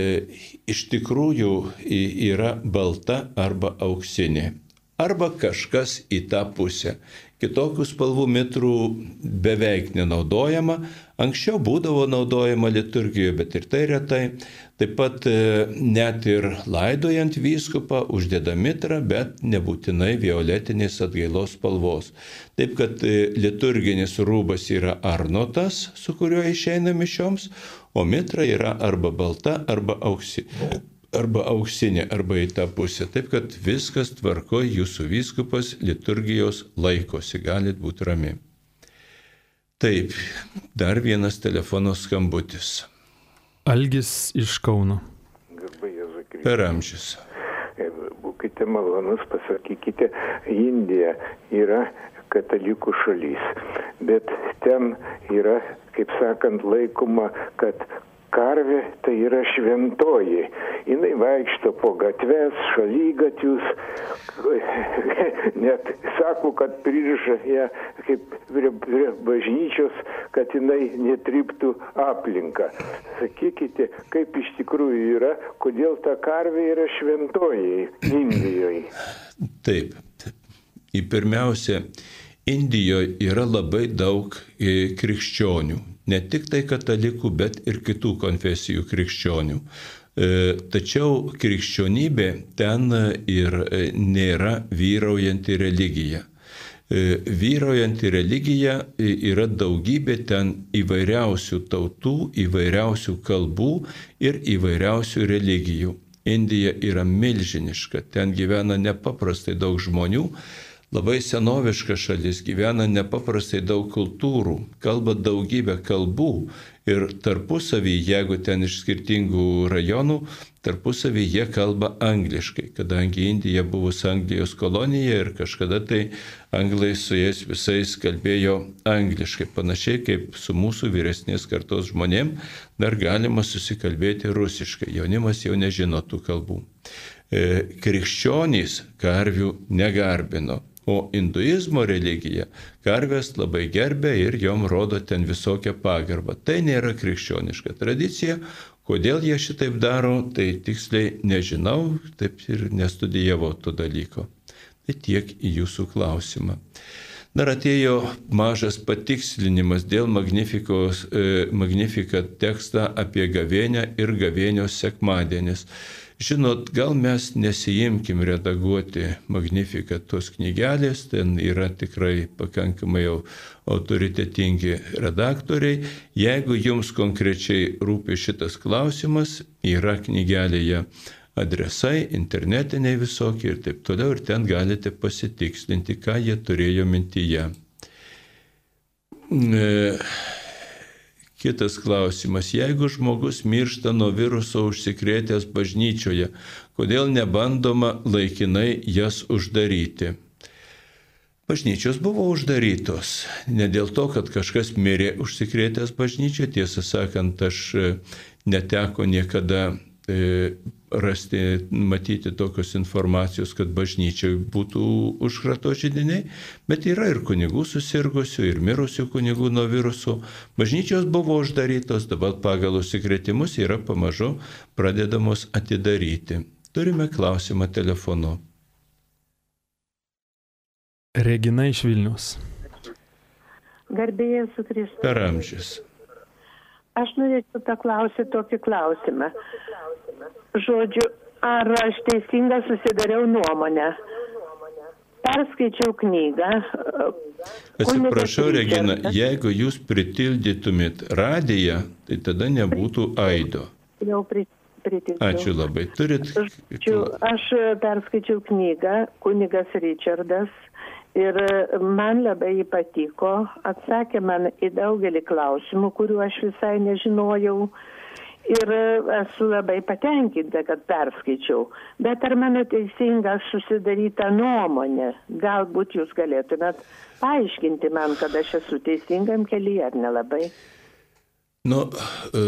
iš tikrųjų yra balta arba auksinė. Arba kažkas į tą pusę. Kitokių spalvų mitrų beveik nenaudojama. Anksčiau būdavo naudojama liturgijoje, bet ir tai retai. Taip pat e, net ir laidojant vyskupą uždeda mitrą, bet nebūtinai violetinės atgailos spalvos. Taip kad liturginis rūbas yra arnotas, su kuriuo išeina mišioms, o mitra yra arba balta, arba, auksi, arba auksinė, arba į tą pusę. Taip kad viskas tvarko, jūsų vyskupas liturgijos laikosi, galit būti rami. Taip, dar vienas telefono skambutis. Algis iš Kauno. Per amžius. Būkite malonus, pasakykite, Indija yra katalikų šalis, bet ten yra kaip sakant, laikoma, kad karvė tai yra šventoji. Jis vaikšto po gatves, šalygatvius, net sako, kad pririša ją kaip prie, prie bažnyčios, kad jinai netriptų aplinką. Sakykite, kaip iš tikrųjų yra, kodėl ta karvė yra šventoji Indijoje. Taip. Pirmiausia, Indijoje yra labai daug e, krikščionių, ne tik tai katalikų, bet ir kitų konfesijų krikščionių. E, tačiau krikščionybė ten ir e, nėra vyraujanti religija. Vyraujanti religija yra daugybė ten įvairiausių tautų, įvairiausių kalbų ir įvairiausių religijų. Indija yra milžiniška, ten gyvena nepaprastai daug žmonių Labai senoviška šalis, gyvena nepaprastai daug kultūrų, kalba daugybę kalbų ir tarpusavį, jeigu ten iš skirtingų rajonų, tarpusavį jie kalba angliškai, kadangi Indija buvo Anglijos kolonija ir kažkada tai anglai su jais visais kalbėjo angliškai, panašiai kaip su mūsų vyresnės kartos žmonėm dar galima susikalbėti rusiškai, jaunimas jau nežino tų kalbų. E, krikščionys karvių negarbino. O hinduizmo religija karves labai gerbė ir jom rodo ten visokią pagarbą. Tai nėra krikščioniška tradicija. Kodėl jie šitaip daro, tai tiksliai nežinau, taip ir nestudijavau to dalyko. Tai tiek į jūsų klausimą. Dar atėjo mažas patikslinimas dėl e, Magnificat tekstą apie gavėnę ir gavėnios sekmadienis. Žinot, gal mes nesijimkim redaguoti Magnificat tos knygelės, ten yra tikrai pakankamai jau autoritetingi redaktoriai. Jeigu jums konkrečiai rūpi šitas klausimas, yra knygelėje adresai, internetiniai visokie ir taip toliau, ir ten galite pasitikslinti, ką jie turėjo mintyje. E, Kitas klausimas. Jeigu žmogus miršta nuo viruso užsikrėtęs bažnyčioje, kodėl nebandoma laikinai jas uždaryti? Bažnyčios buvo uždarytos. Ne dėl to, kad kažkas mirė užsikrėtęs bažnyčioje, tiesą sakant, aš neteko niekada E, rasti, matyti tokios informacijos, kad bažnyčiai būtų užkrato žydiniai, bet yra ir kunigų susirgusių, ir mirusių kunigų nuo virusų. Bažnyčios buvo uždarytos, dabar pagal užsikrėtimus yra pamažu pradedamos atidaryti. Turime klausimą telefonu. Regina iš Vilnius. Garbėjai su Kristus. Per amžius. Aš norėčiau paklausyti tokį klausimą. Žodžiu, ar aš teisingai susidariau nuomonę? Perskaičiau knygą. Atsiprašau, Regina, jeigu jūs pritildytumėt radiją, tai tada nebūtų aido. Jau pritildžiau. Ačiū labai. Turit. Ačiū. Aš perskaičiau knygą Kunigas Richardas Ir man labai patiko, atsakė man į daugelį klausimų, kuriuo aš visai nežinojau. Ir esu labai patenkinta, kad perskaičiau. Bet ar mano teisinga susidaryta nuomonė? Galbūt jūs galėtumėt paaiškinti man, kad aš esu teisingam kelyje ar nelabai? Nu, e,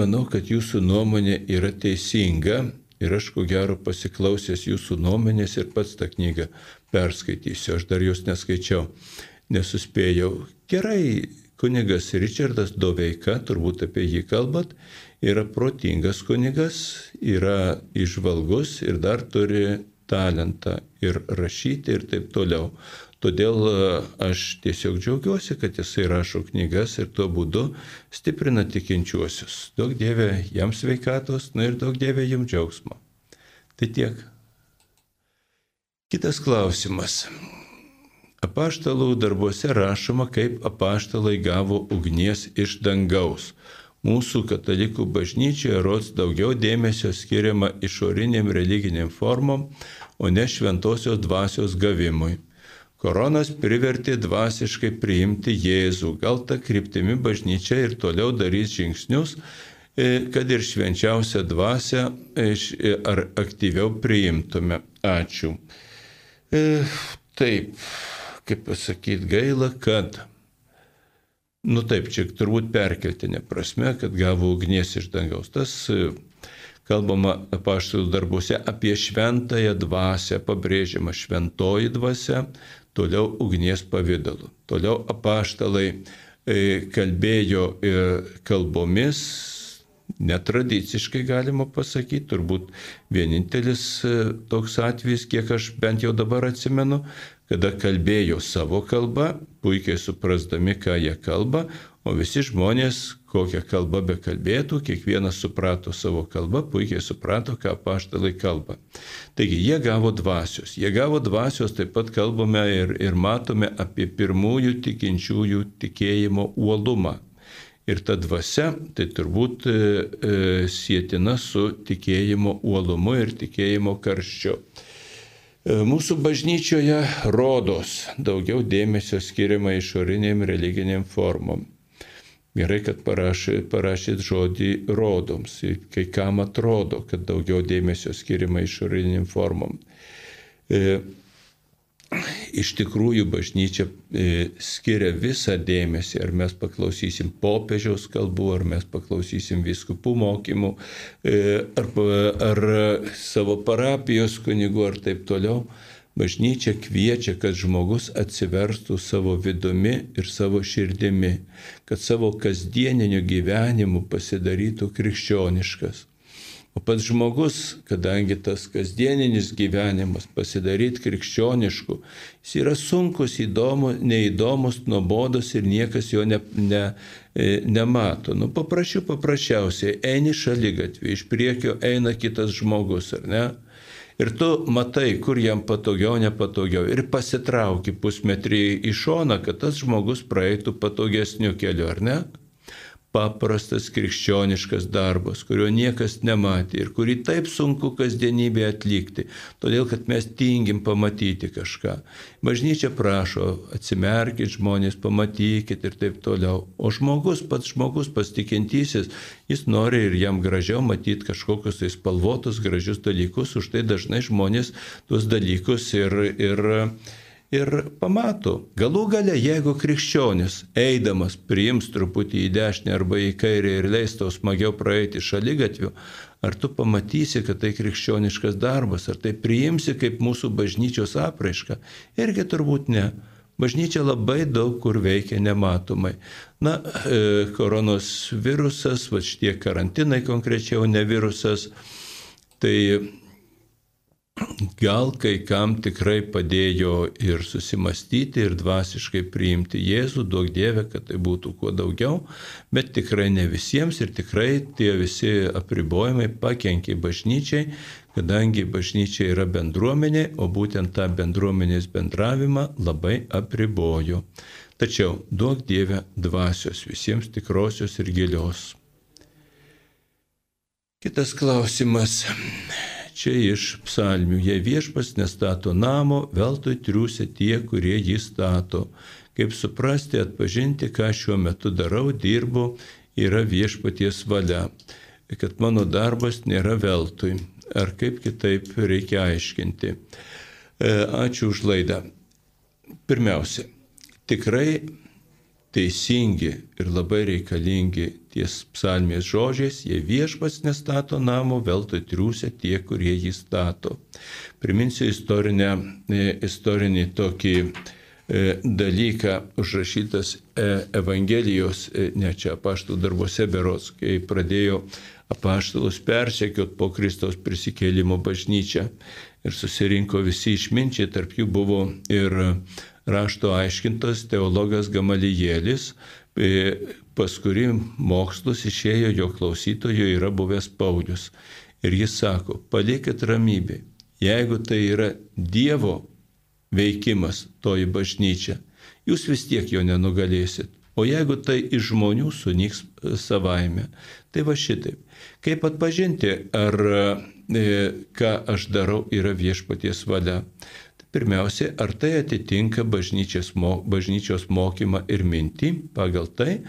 manau, kad jūsų nuomonė yra teisinga Ir aš ko gero pasiklausęs jūsų nuomonės ir pats tą knygą perskaitysiu. Aš dar jos neskaičiau, nesuspėjau. Gerai, kunigas Richardas Doveika, turbūt apie jį kalbat, yra protingas kunigas, yra išvalgus ir dar turi talentą ir rašyti ir taip toliau. Todėl e, aš tiesiog džiaugiuosi, kad jisai rašo knygas ir tuo būdu stiprina tikinčiuosius. Daug dievė jam sveikatos, na ir daug dievė jam džiaugsmo. Tai tiek. Kitas klausimas. Apaštalų darbuose rašoma, kaip apaštalai gavo ugnies iš dangaus. Mūsų katalikų bažnyčioje rods daugiau dėmesio skiriama išoriniam religiniam formom, o ne šventosios dvasios gavimui. Koronas privertė dvasiškai priimti Jėzų. Gal ta kryptimi bažnyčia ir toliau darys žingsnius, e, kad ir švenčiausią dvasę e, e, ar aktyviau priimtume. Ačiū. Taip, kaip pasakyti, gaila, kad Nu taip, čia turbūt perkeltinė prasme, kad gavo ugnies iš dangaus. Tas e, kalbama apaštalų darbuose apie šventąją dvasę, pabrėžiama šventoji dvasia, toliau ugnies pavydalu. Toliau apaštalai e, kalbėjo e, kalbomis, netradiciškai galima pasakyti, turbūt vienintelis toks atvejis, kiek aš bent jau dabar atsimenu, kada kalbėjo savo kalbą, puikiai suprasdami, ką jie kalba, o visi žmonės, kokią kalbą bekalbėtų, kiekvienas suprato savo kalbą, puikiai suprato, ką paštalai kalba. Taigi jie gavo dvasios. Jie gavo dvasios, taip pat kalbame ir, ir matome apie pirmųjų tikinčiųjų tikėjimo uolumą. Ir ta dvasia, tai turbūt e, e, sėtina su tikėjimo uolumu ir tikėjimo karščiu. E, mūsų bažnyčioje rodos daugiau dėmesio skiriama išoriniam religiniam formom. Gerai, kad parašyt, parašyt žodį rodoms. Kai kam atrodo, kad daugiau dėmesio skiriama išoriniam formom. E, iš tikrųjų bažnyčia e, skiria visą dėmesį, ar mes paklausysim popiežiaus kalbų, ar mes paklausysim viskupų mokymų, e, ar, ar savo parapijos kunigų, ar taip toliau. Bažnyčia kviečia, kad žmogus atsiverstų savo vidumi ir savo širdimi, kad savo kasdieniniu gyvenimu pasidarytų krikščioniškas. O pats žmogus, kadangi tas kasdieninis gyvenimas pasidaryti krikščionišku, jis yra sunkus, įdomu, neįdomus, nuobodus ir niekas jo ne, ne, e, nemato. Nu, paprašiau paprasčiausiai, eini šaly gatvį, iš priekio eina kitas žmogus, ar ne? Ir tu matai, kur jam patogiau, nepatogiau. Ir pasitrauki pusmetrį į šoną, kad tas žmogus praeitų patogesniu keliu, ar ne? Paprastas krikščioniškas darbas, kurio niekas nematė ir kurį taip sunku kasdienybėje atlikti, todėl kad mes tingim pamatyti kažką. Bažnyčia prašo, atsimerkit žmonės, pamatykit ir taip toliau. O žmogus, pats žmogus, pastikintysis, jis nori ir jam gražiau matyti kažkokius tai spalvotus, gražius dalykus, už tai dažnai žmonės tuos dalykus ir, ir ir pamato. Galų gale, jeigu krikščionis eidamas priims truputį į dešinę arba į kairę ir leis tau smagiau praeiti šaly gatvių, ar tu pamatysi, kad tai krikščioniškas darbas, ar tai priimsi kaip mūsų bažnyčios apraišką? Irgi turbūt ne. Bažnyčia labai daug kur veikia nematomai. Na, e, koronos virusas, va šitie karantinai konkrečiau ne virusas, tai gal kai kam tikrai padėjo ir susimastyti, ir dvasiškai priimti Jėzų, daug Dievė, kad tai būtų kuo daugiau, bet tikrai ne visiems ir tikrai tie visi apribojimai pakenkė bažnyčiai, kadangi bažnyčia yra bendruomenė, o būtent tą bendruomenės bendravimą labai apribojo. Tačiau duok Dievę dvasios visiems tikrosios ir gilios. Kitas klausimas čia iš psalmių. Jei viešpas nestato namo, veltui triūsia tie, kurie jį stato. Kaip suprasti, atpažinti, ką šiuo metu darau, dirbu, yra viešpaties valia. Kad mano darbas nėra veltui. Ar kaip kitaip reikia aiškinti. E, ačiū už laidą. Pirmiausia, tikrai teisingi ir labai reikalingi ties psalmės žodžiais, jei viešpats nestato namo, veltui triūsia tie, kurie jį stato. Priminsiu istorinę, e, istorinį tokį e, dalyką užrašytas e, Evangelijos, ne čia apaštų darbuose beros, kai pradėjo apaštalus persekiot po Kristaus prisikėlimo bažnyčią ir susirinko visi išminčiai, tarp jų buvo ir rašto aiškintas teologas Gamalijėlis, pas kurį mokslus išėjo jo klausytojo yra buvęs Paulius. Ir jis sako, palikit ramybė, jeigu tai yra Dievo veikimas toji bažnyčia, jūs vis tiek jo nenugalėsit. O jeigu tai iš žmonių sunyks e, savaime, tai va šitaip. Kaip atpažinti, ar e, ką aš darau yra viešpaties valia? Pirmiausia, ar tai atitinka bažnyčios mokymą ir mintį pagal tai,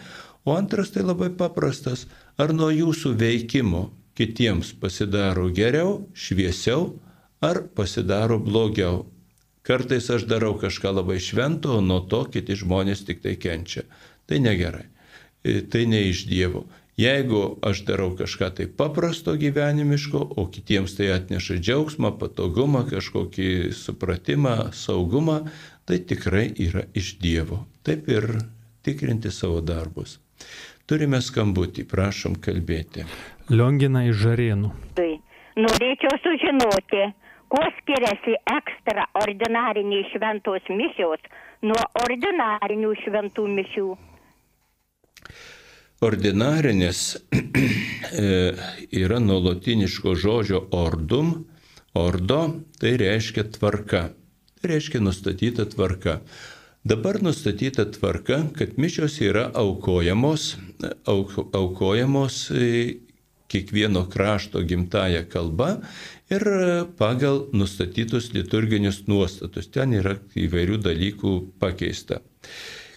o antras tai labai paprastas, ar nuo jūsų veikimo kitiems pasidaro geriau, šviesiau, ar pasidaro blogiau. Kartais aš darau kažką labai švento, o nuo to kiti žmonės tik tai kenčia. Tai negerai. E, tai ne iš Dievo. Jeigu aš darau kažką tai paprasto gyvenimiško, o kitiems tai atneša džiaugsmą, patogumą, kažkokį supratimą, saugumą, tai tikrai yra iš Dievo. Taip ir tikrinti savo darbus. Turime skambutį, prašom kalbėti. Liongina iš Žarėnų. Tai norėčiau sužinoti, kuo skiriasi ekstraordinariniai šventos mišios nuo ordinarinių šventų mišių. Ordinarinės e, yra nuo lotiniško žodžio ordum, ordo, tai reiškia tvarka, tai reiškia nustatyta tvarka. Dabar nustatyta tvarka, kad mišios yra aukojamos, auk, aukojamos e, kiekvieno krašto gimtaja kalba ir pagal nustatytus liturginius nuostatus. Ten yra įvairių dalykų pakeista.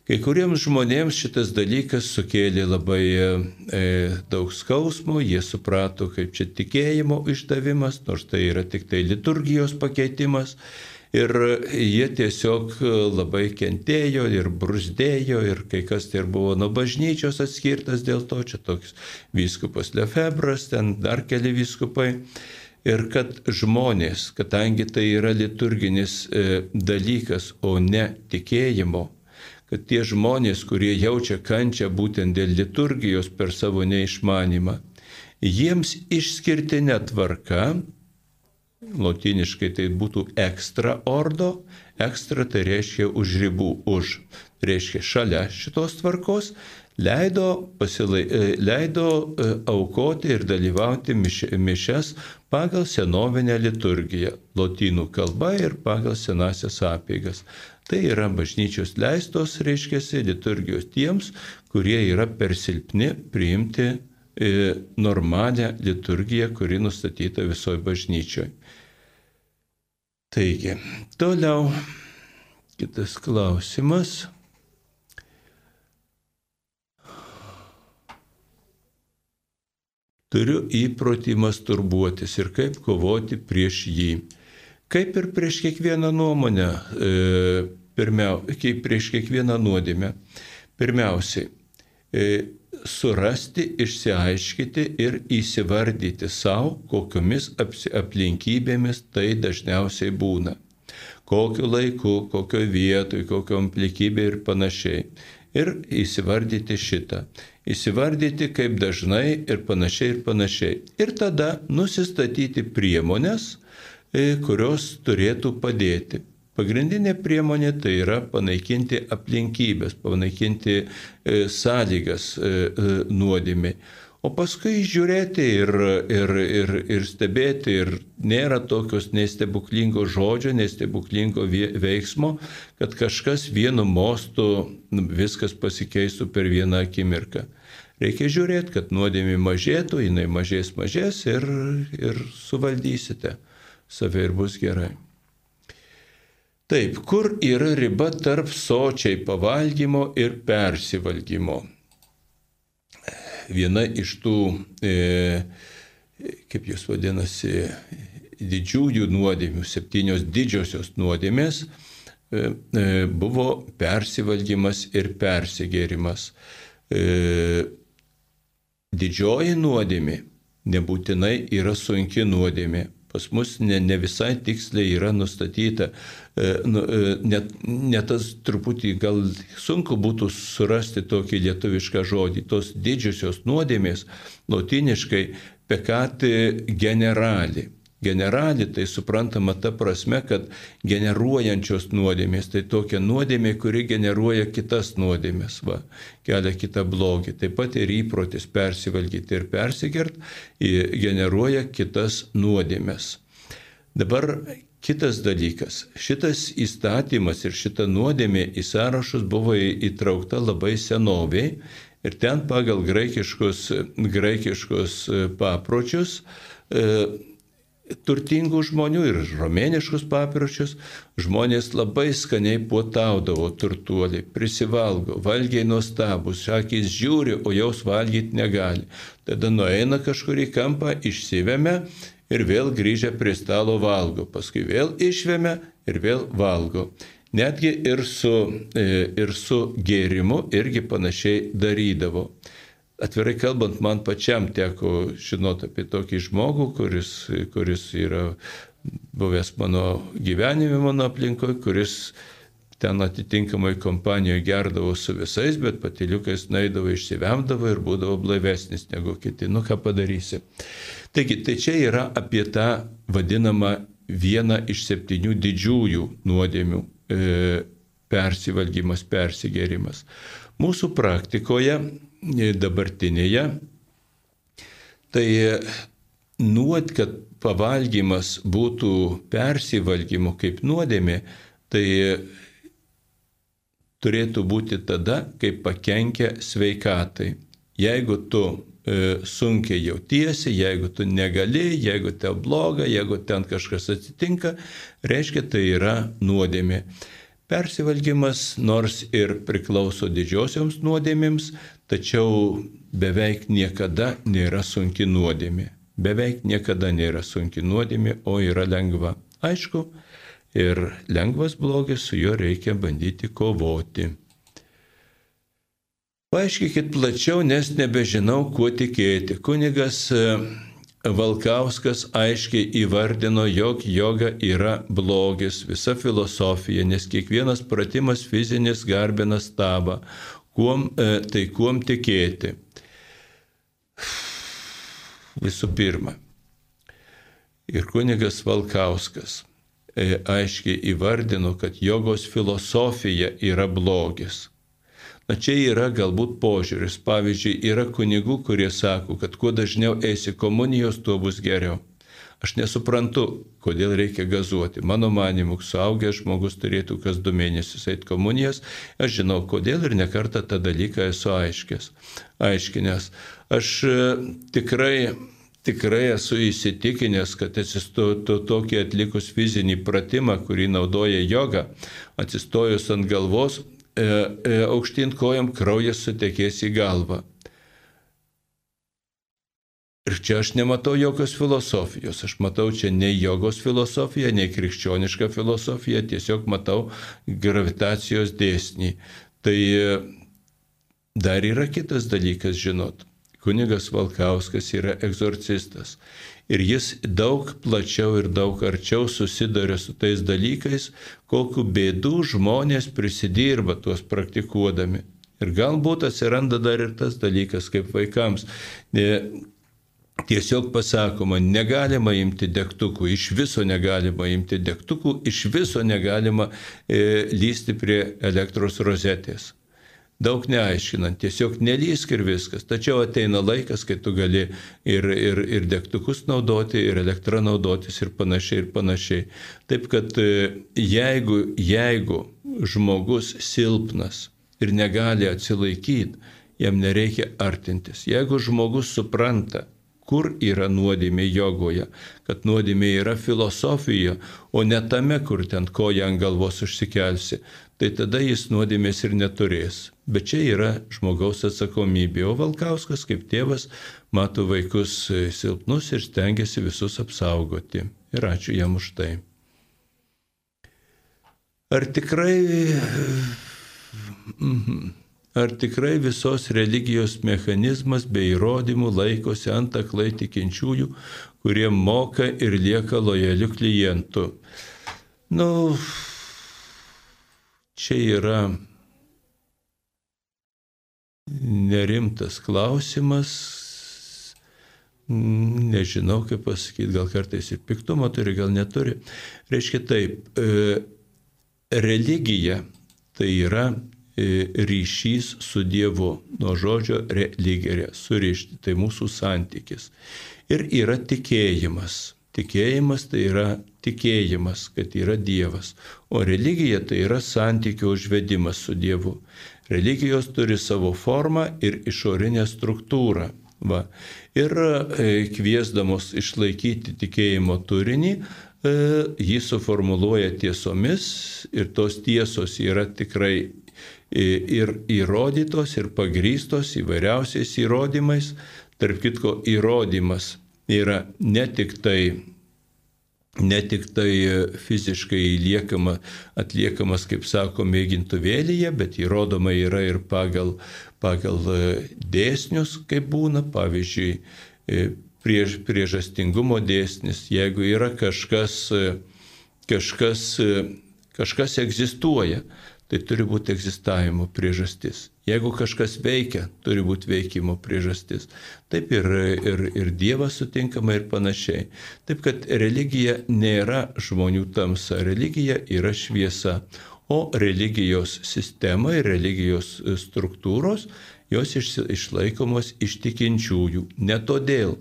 Kai kuriems žmonėms šitas dalykas sukėlė labai e, daug skausmo, jie suprato, kaip čia tikėjimo išdavimas, nors tai yra tik tai liturgijos pakeitimas. Ir jie tiesiog labai kentėjo ir brusdėjo ir kai kas tai ir buvo nuo bažnyčios atskirtas dėl to, čia toks vyskupas Lefebras, ten dar keli vyskupai. Ir kad žmonės, kadangi tai yra liturginis e, dalykas, o ne tikėjimo, kad tie žmonės, kurie jaučia kančią būtent dėl liturgijos per savo neišmanimą, jiems išskirtinė tvarka, lotiniškai tai būtų ekstra ordo, ekstra tai reiškia už ribų, už, reiškia šalia šitos tvarkos, leido, pasilai, e, leido e, aukoti ir dalyvauti mišes pagal senovinę liturgiją, lotynų kalba ir pagal senasias apėgas. Tai yra bažnyčios leistos, reiškia, liturgijos tiems, kurie yra per silpni priimti normalią liturgiją, kuri nustatyta visoje bažnyčioje. Taigi, toliau kitas klausimas. Turiu įprotį masturbuotis ir kaip kovoti prieš jį. Kaip ir prieš kiekvieną nuomonę, e, pirmiau, kaip prieš kiekvieną nuodėmę. Pirmiausiai, e, surasti, išsiaiškiti ir įsivardyti savo, kokiomis aplinkybėmis tai dažniausiai būna. Kokiu laiku, kokioje vietoje, kokio aplinkybė ir panašiai. Ir įsivardyti šitą. Įsivardyti kaip dažnai ir panašiai ir panašiai. Ir tada nusistatyti priemonės, E, kurios turėtų padėti. Pagrindinė priemonė tai yra panaikinti aplinkybės, panaikinti e, sąlygas e, nuodėmiai. O paskui žiūrėti ir, ir, ir, ir stebėti, ir nėra tokios nestebuklingo žodžio, nestebuklingo veiksmo, kad kažkas vienu mostu nu, viskas pasikeistų per vieną akimirką. Reikia žiūrėti, kad nuodėmė mažėtų, jinai mažės, mažės ir, ir suvaldysite save ir bus gerai. Taip, kur yra riba tarp sočiai pavalgymo ir persivalgymo? Viena iš tų, e, kaip jūs vadinasi, didžiųjų nuodėmių, septynios didžiosios nuodėmės e, e, buvo persivalgymas ir persigėrimas. E, didžioji nuodėmė nebūtinai yra sunki nuodėmė, Pas mus ne, ne visai tiksliai yra nustatyta, e, nu, e, net, net tas truputį gal sunku būtų surasti tokį lietuvišką žodį. Tos didžiosios nuodėmės, lotiniškai pekati generali. Generalį tai suprantama ta prasme, kad generuojančios nuodėmės, tai tokia nuodėmė, kuri generuoja kitas nuodėmės, va, kelia kitą blogį. Taip pat ir įprotis persivalgyti ir persigert generuoja kitas nuodėmės. Dabar kitas dalykas. Šitas įstatymas ir šita nuodėmė į sąrašus buvo įtraukta labai senoviai ir ten pagal graikiškus, graikiškus papročius e, turtingų žmonių ir romėniškus papročius, žmonės labai skaniai puotaudavo turtuoliai, prisivalgo, valgiai nuostabus, šakys žiūri, o jaus valgyti negali. Tada nueina kažkurį kampą, išsivemia ir vėl grįžę prie stalo valgo, paskui vėl išvemia ir vėl valgo. Netgi ir su, e, ir su gėrimu irgi panašiai darydavo. Atvirai kalbant, man pačiam teko žinoti apie tokį žmogų, kuris, kuris yra buvęs mano gyvenime, mano aplinkoje, kuris ten atitinkamai kompanijoje gerdavo su visais, bet patiliukais naidavo, išsivemdavo ir būdavo blaivesnis negu kiti. Nu ką padarysi. Taigi, tai čia yra apie tą vadinamą vieną iš septynių didžiųjų nuodėmių e, persivalgymas, persigerimas. Mūsų praktikoje dabartinėje, tai nuod, kad pavalgymas būtų persivalgymu kaip nuodėmė, tai turėtų būti tada, kai pakenkia sveikatai. Jeigu tu e, sunkiai jautiesi, jeigu tu negali, jeigu te bloga, jeigu ten kažkas atsitinka, reiškia tai yra nuodėmė. Persivalgymas nors ir priklauso didžiosioms nuodėmėms, tačiau beveik niekada nėra sunki nuodėmė. Beveik niekada nėra sunki nuodėmė, o yra lengva. Aišku, ir lengvas blogis, su juo reikia bandyti kovoti. Paaiškikit plačiau, nes nebežinau, kuo tikėti. Kunigas e, Valkauskas aiškiai įvardino, jog joga yra blogis, visa filosofija, nes kiekvienas pratimas fizinis garbina stabą. Kuom, e, tai kuom tikėti? Visų pirma. Ir kunigas Valkauskas E, aiškiai įvardino, kad jogos filosofija yra blogis. Na čia yra galbūt požiūris. Pavyzdžiui, yra kunigų, kurie sako, kad kuo dažniau eisi komunijos, tuo bus geriau. Aš nesuprantu, kodėl reikia gazuoti. Mano manimu, suaugęs žmogus turėtų kas du mėnesius eiti komunijas. Aš žinau, kodėl ir nekartą tą dalyką esu aiškęs. Aiškinęs. Aš e, tikrai tikrai esu įsitikinęs, kad atsistoju tokį atlikus fizinį pratimą, kurį naudoja joga, atsistojus ant galvos, e, e, aukštyn kojam kraujas sutekės į galvą. Ir čia aš nematau jokios filosofijos, aš matau čia nei jogos filosofiją, nei krikščionišką filosofiją, tiesiog matau gravitacijos dėsnį. Tai e, dar yra kitas dalykas, žinot kunigas Valkauskas yra egzorcistas. Ir jis daug plačiau ir daug arčiau susiduria su tais dalykais, kokiu bėdų žmonės prisidirba tuos praktikuodami. Ir galbūt atsiranda dar ir tas dalykas, kaip vaikams. Tiesiog pasakoma, negalima imti degtukų, iš viso negalima imti degtukų, iš viso negalima e, lysti prie elektros rozetės daug neaiškinant, tiesiog nelysk ir viskas. Tačiau ateina laikas, kai tu gali ir, ir, ir degtukus naudoti, ir elektrą naudotis, ir panašiai, ir panašiai. Taip kad e, jeigu, jeigu žmogus silpnas ir negali atsilaikyti, jam nereikia artintis. Jeigu žmogus supranta, kur yra nuodėmė jogoje, kad nuodėmė yra filosofija, o ne tame, kur ten koja ant galvos užsikelsi, tai tada jis nuodėmės ir neturės. Bet čia yra žmogaus atsakomybė. O Valkauskas kaip tėvas mato vaikus silpnus ir stengiasi visus apsaugoti. Ir ačiū jam už tai. Ar tikrai, mhm, ar tikrai visos religijos mechanizmas bei įrodymų laikosi ant aklai tikinčiųjų, kurie moka ir lieka lojaliu klientu? Nu, čia yra nerimtas klausimas, nežinau kaip pasakyti, gal kartais ir piktumo turi, gal neturi. Reiškia taip, e, religija tai yra ryšys su Dievu, nuo žodžio religija, surišti, tai mūsų santykis. Ir yra tikėjimas. Tikėjimas tai yra tikėjimas, kad yra Dievas, o religija tai yra santykio užvedimas su Dievu. Religijos turi savo formą ir išorinę struktūrą. Va. Ir e, kviesdamos išlaikyti tikėjimo turinį, e, jį suformuluoja tiesomis ir tos tiesos yra tikrai e, ir įrodytos, ir pagrystos įvairiausiais įrodymais. Tarp kitko, įrodymas yra ne tik tai ne tik tai fiziškai liekama, atliekamas, kaip sako, mėgintuvėlyje, bet įrodoma yra ir pagal, pagal dėsnius, kaip būna, pavyzdžiui, priež, priežastingumo dėsnis, jeigu yra kažkas, kažkas, kažkas egzistuoja, tai turi būti egzistavimo priežastis. Jeigu kažkas veikia, turi būti veikimo priežastis. Taip ir, ir, ir Dievas sutinkama ir panašiai. Taip kad religija nėra žmonių tamsa, religija yra šviesa. O religijos sistema ir religijos struktūros, jos išlaikomos iš tikinčiųjų. Ne todėl,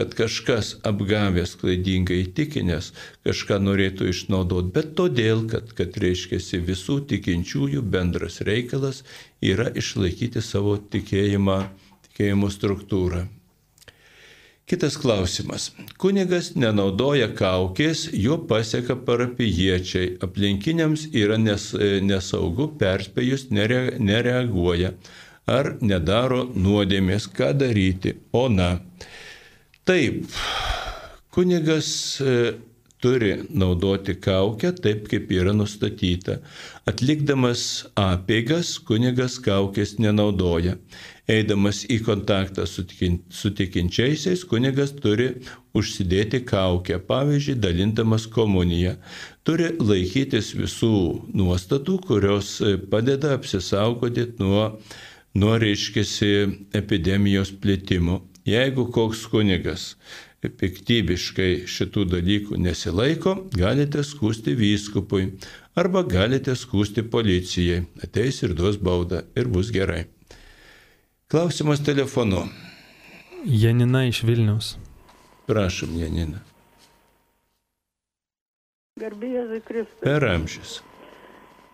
kad kažkas apgavęs klaidingai įtikinęs kažką norėtų išnaudoti, bet todėl, kad, kad reiškiasi visų tikinčiųjų bendras reikalas yra išlaikyti savo tikėjimą, tikėjimo struktūrą. Kitas klausimas. Kunigas nenaudoja kaukės, jo pasieka parapijiečiai. Aplinkiniams yra nes, nesaugu, perspėjus nere, nereaguoja. Ar nedaro nuodėmės, ką daryti? O na, Taip, kunigas e, turi naudoti kaukę taip, kaip yra nustatyta. Atlikdamas apėgas, kunigas kaukės nenaudoja. Eidamas į kontaktą su, tikin, su tikinčiaisiais, kunigas turi užsidėti kaukę, pavyzdžiui, dalintamas komuniją. Turi laikytis visų nuostatų, kurios e, padeda apsisaugoti nuo, nuo reiškėsi, epidemijos plėtimo. Jeigu koks kunigas piktybiškai šitų dalykų nesilaiko, galite skūsti vyskupui arba galite skūsti policijai. Ateis ir duos baudą ir bus gerai. Klausimas telefonu. Janina iš Vilnius. Prašom, Janina. Garbėjai Kristus. Per amžius.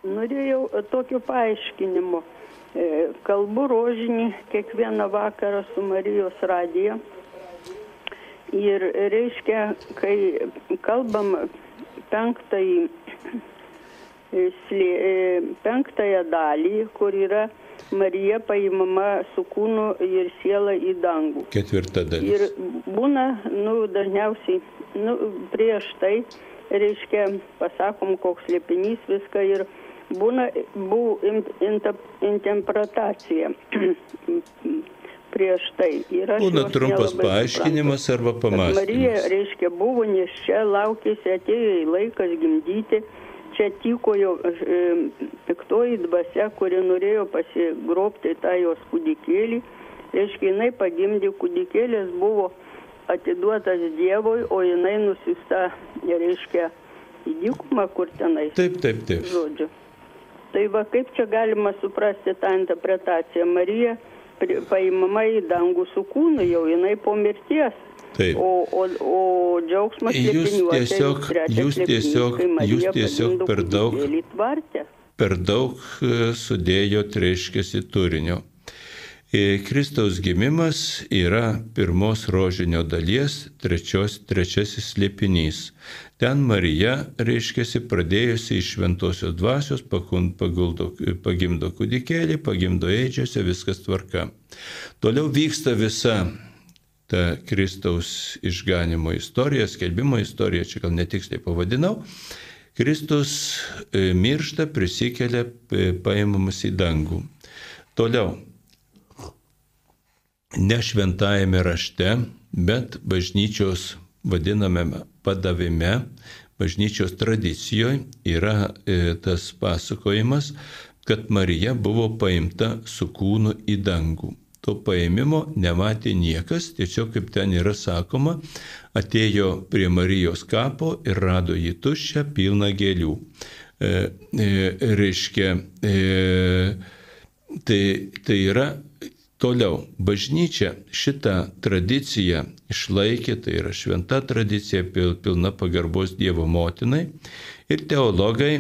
Norėjau tokio paaiškinimo. E, kalbu rožinį kiekvieną vakarą su Marijos radija. Ir reiškia, kai kalbam penktąjį, e, e, penktąją dalį, kur yra Marija paimama su kūnu ir siela į dangų. Ketvirta dalis. Ir būna, nu, dažniausiai, nu, prieš tai, reiškia, pasakom, koks liepinys viską ir būna buvo interpretacija prieš tai. Ir būna trumpas paaiškinimas arba pamastymas. Marija, reiškia, buvo neščia, laukėsi, atėjo į laikas gimdyti. Čia tykojo e, piktoji dvasia, kuri norėjo pasigrobti tą jos kūdikėlį. Reiškia, jinai pagimdė kūdikėlis, buvo atiduotas Dievui, o jinai nusiusta, reiškia, į dykumą, kur tenai. Taip, taip, taip. Žodžiu. Tai va kaip čia galima suprasti tą interpretaciją? Marija paimama į dangų su kūnu, jau jinai po mirties. Taip. O, o, o džiaugsmas jūs tiesiog, jūs tiesiog, jūs tiesiog per daug, per daug e, sudėjot, reiškia, turinio. E, Kristaus gimimas yra pirmos rožinio dalies trečios, trečiasis slėpinys. Ten Marija, reiškiasi, pradėjusi iš šventosios dvasios, paguldo, pagimdo kūdikėlį, pagimdo eidžiuose, viskas tvarka. Toliau vyksta visa ta Kristaus išganimo istorija, skelbimo istorija, čia gal netiksliai pavadinau. Kristus e, miršta, prisikelia, e, paimamas į dangų. Toliau, ne šventajame rašte, bet bažnyčios vadinamame padavime, bažnyčios tradicijoje yra e, tas pasakojimas, kad Marija buvo paimta su kūnu į dangų. To paėmimo nematė niekas, tiesiog kaip ten yra sakoma, atėjo prie Marijos kapo ir rado jį tuščią pilną gėlių. E, e, reiškia, e, tai, tai yra Toliau, bažnyčia šitą tradiciją išlaikė, tai yra šventa tradicija, pilna pagarbos Dievo motinai. Ir teologai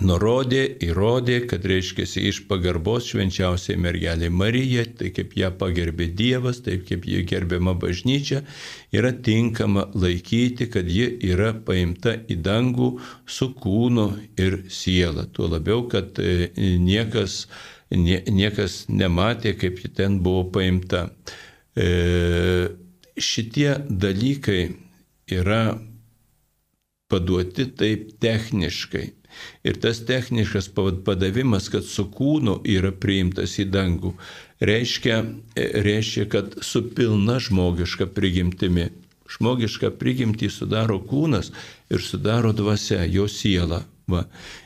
nurodė, įrodė, kad reiškia iš pagarbos švenčiausiai mergeliai Marija, tai kaip ją pagerbė Dievas, taip kaip ji gerbiama bažnyčia, yra tinkama laikyti, kad ji yra paimta į dangų su kūnu ir siela. Tuo labiau, kad e, niekas nie, niekas nematė, kaip ji ten buvo paimta. E, šitie dalykai yra paduoti taip techniškai. Ir tas techniškas padavimas, kad su kūnu yra priimtas į dangų, reiškia, reiškia kad su pilna žmogiška prigimtimi. Žmogišką prigimtį sudaro kūnas ir sudaro dvasia, jo siela. Va.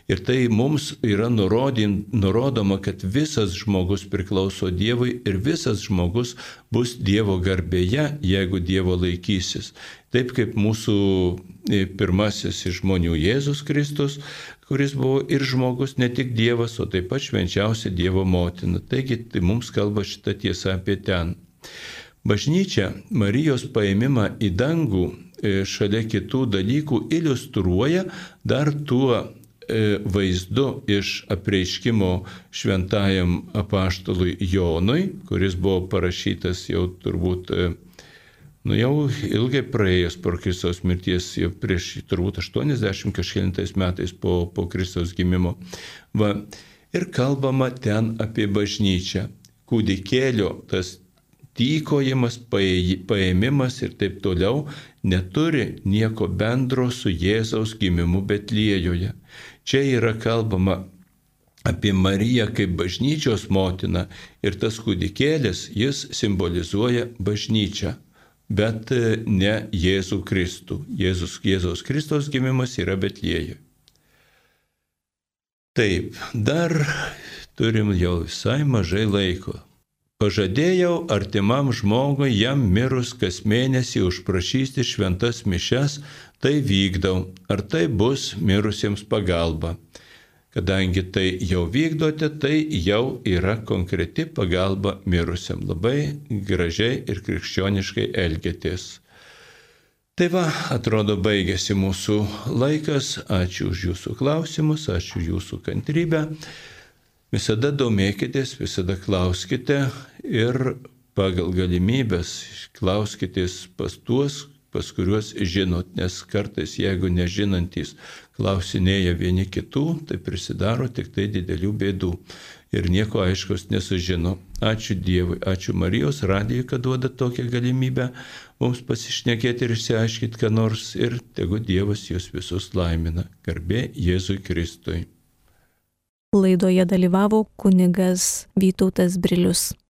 Ir tai mums yra nurodin, nurodoma, kad visas žmogus priklauso Dievui ir visas žmogus bus Dievo garbėje, jeigu Dievo laikysis. Taip kaip mūsų e, pirmasis iš žmonių Jėzus Kristus, kuris buvo ir žmogus, ne tik Dievas, o taip pat švenčiausia Dievo motina. Taigi tai mums kalba šitą tiesą apie ten. Bažnyčia Marijos paėmimą į dangų šalia kitų dalykų iliustruoja dar tuo e, vaizdu iš apreiškimo šventajam apaštalui Jonui, kuris buvo parašytas jau turbūt, e, nu jau ilgai praėjus po Kristaus mirties, jau prieš turbūt 80 kažkėlintais metais po, po Kristaus gimimo. Va, ir kalbama ten apie bažnyčią. Kūdikėlio tas tykojimas, paėmimas ir taip toliau neturi nieko bendro su Jėzaus gimimu Betlėjoje. Čia yra kalbama apie Mariją kaip bažnyčios motiną ir tas kūdikėlis, jis simbolizuoja bažnyčią, bet ne Jėzų Kristų. Jėzus, Jėzaus Kristos gimimas yra Betlėjoje. Taip, dar turim jau visai mažai laiko. Pažadėjau artimam žmogui jam mirus kas mėnesį užprašyti šventas mišes, tai vykdau. Ar tai bus mirusiems pagalba? Kadangi tai jau vykdote, tai jau yra konkreti pagalba mirusiam. Labai gražiai ir krikščioniškai elgėtės. Tai va, atrodo, baigėsi mūsų laikas. Ačiū už jūsų klausimus, ačiū jūsų kantrybę. Visada domėkitės, visada klauskite ir pagal galimybės klauskitės pas tuos, pas kuriuos žinot, nes kartais jeigu nežinantys klausinėja vieni kitų, tai prisidaro tik tai didelių bėdų ir nieko aiškus nesužino. Ačiū Dievui, ačiū Marijos radijai, kad duoda tokią galimybę mums pasišnekėti ir išsiaiškinti, ką nors ir tegu Dievas jūs visus laimina. Garbė Jėzui Kristui. Laidoje dalyvavo kunigas Vytautas Brilius.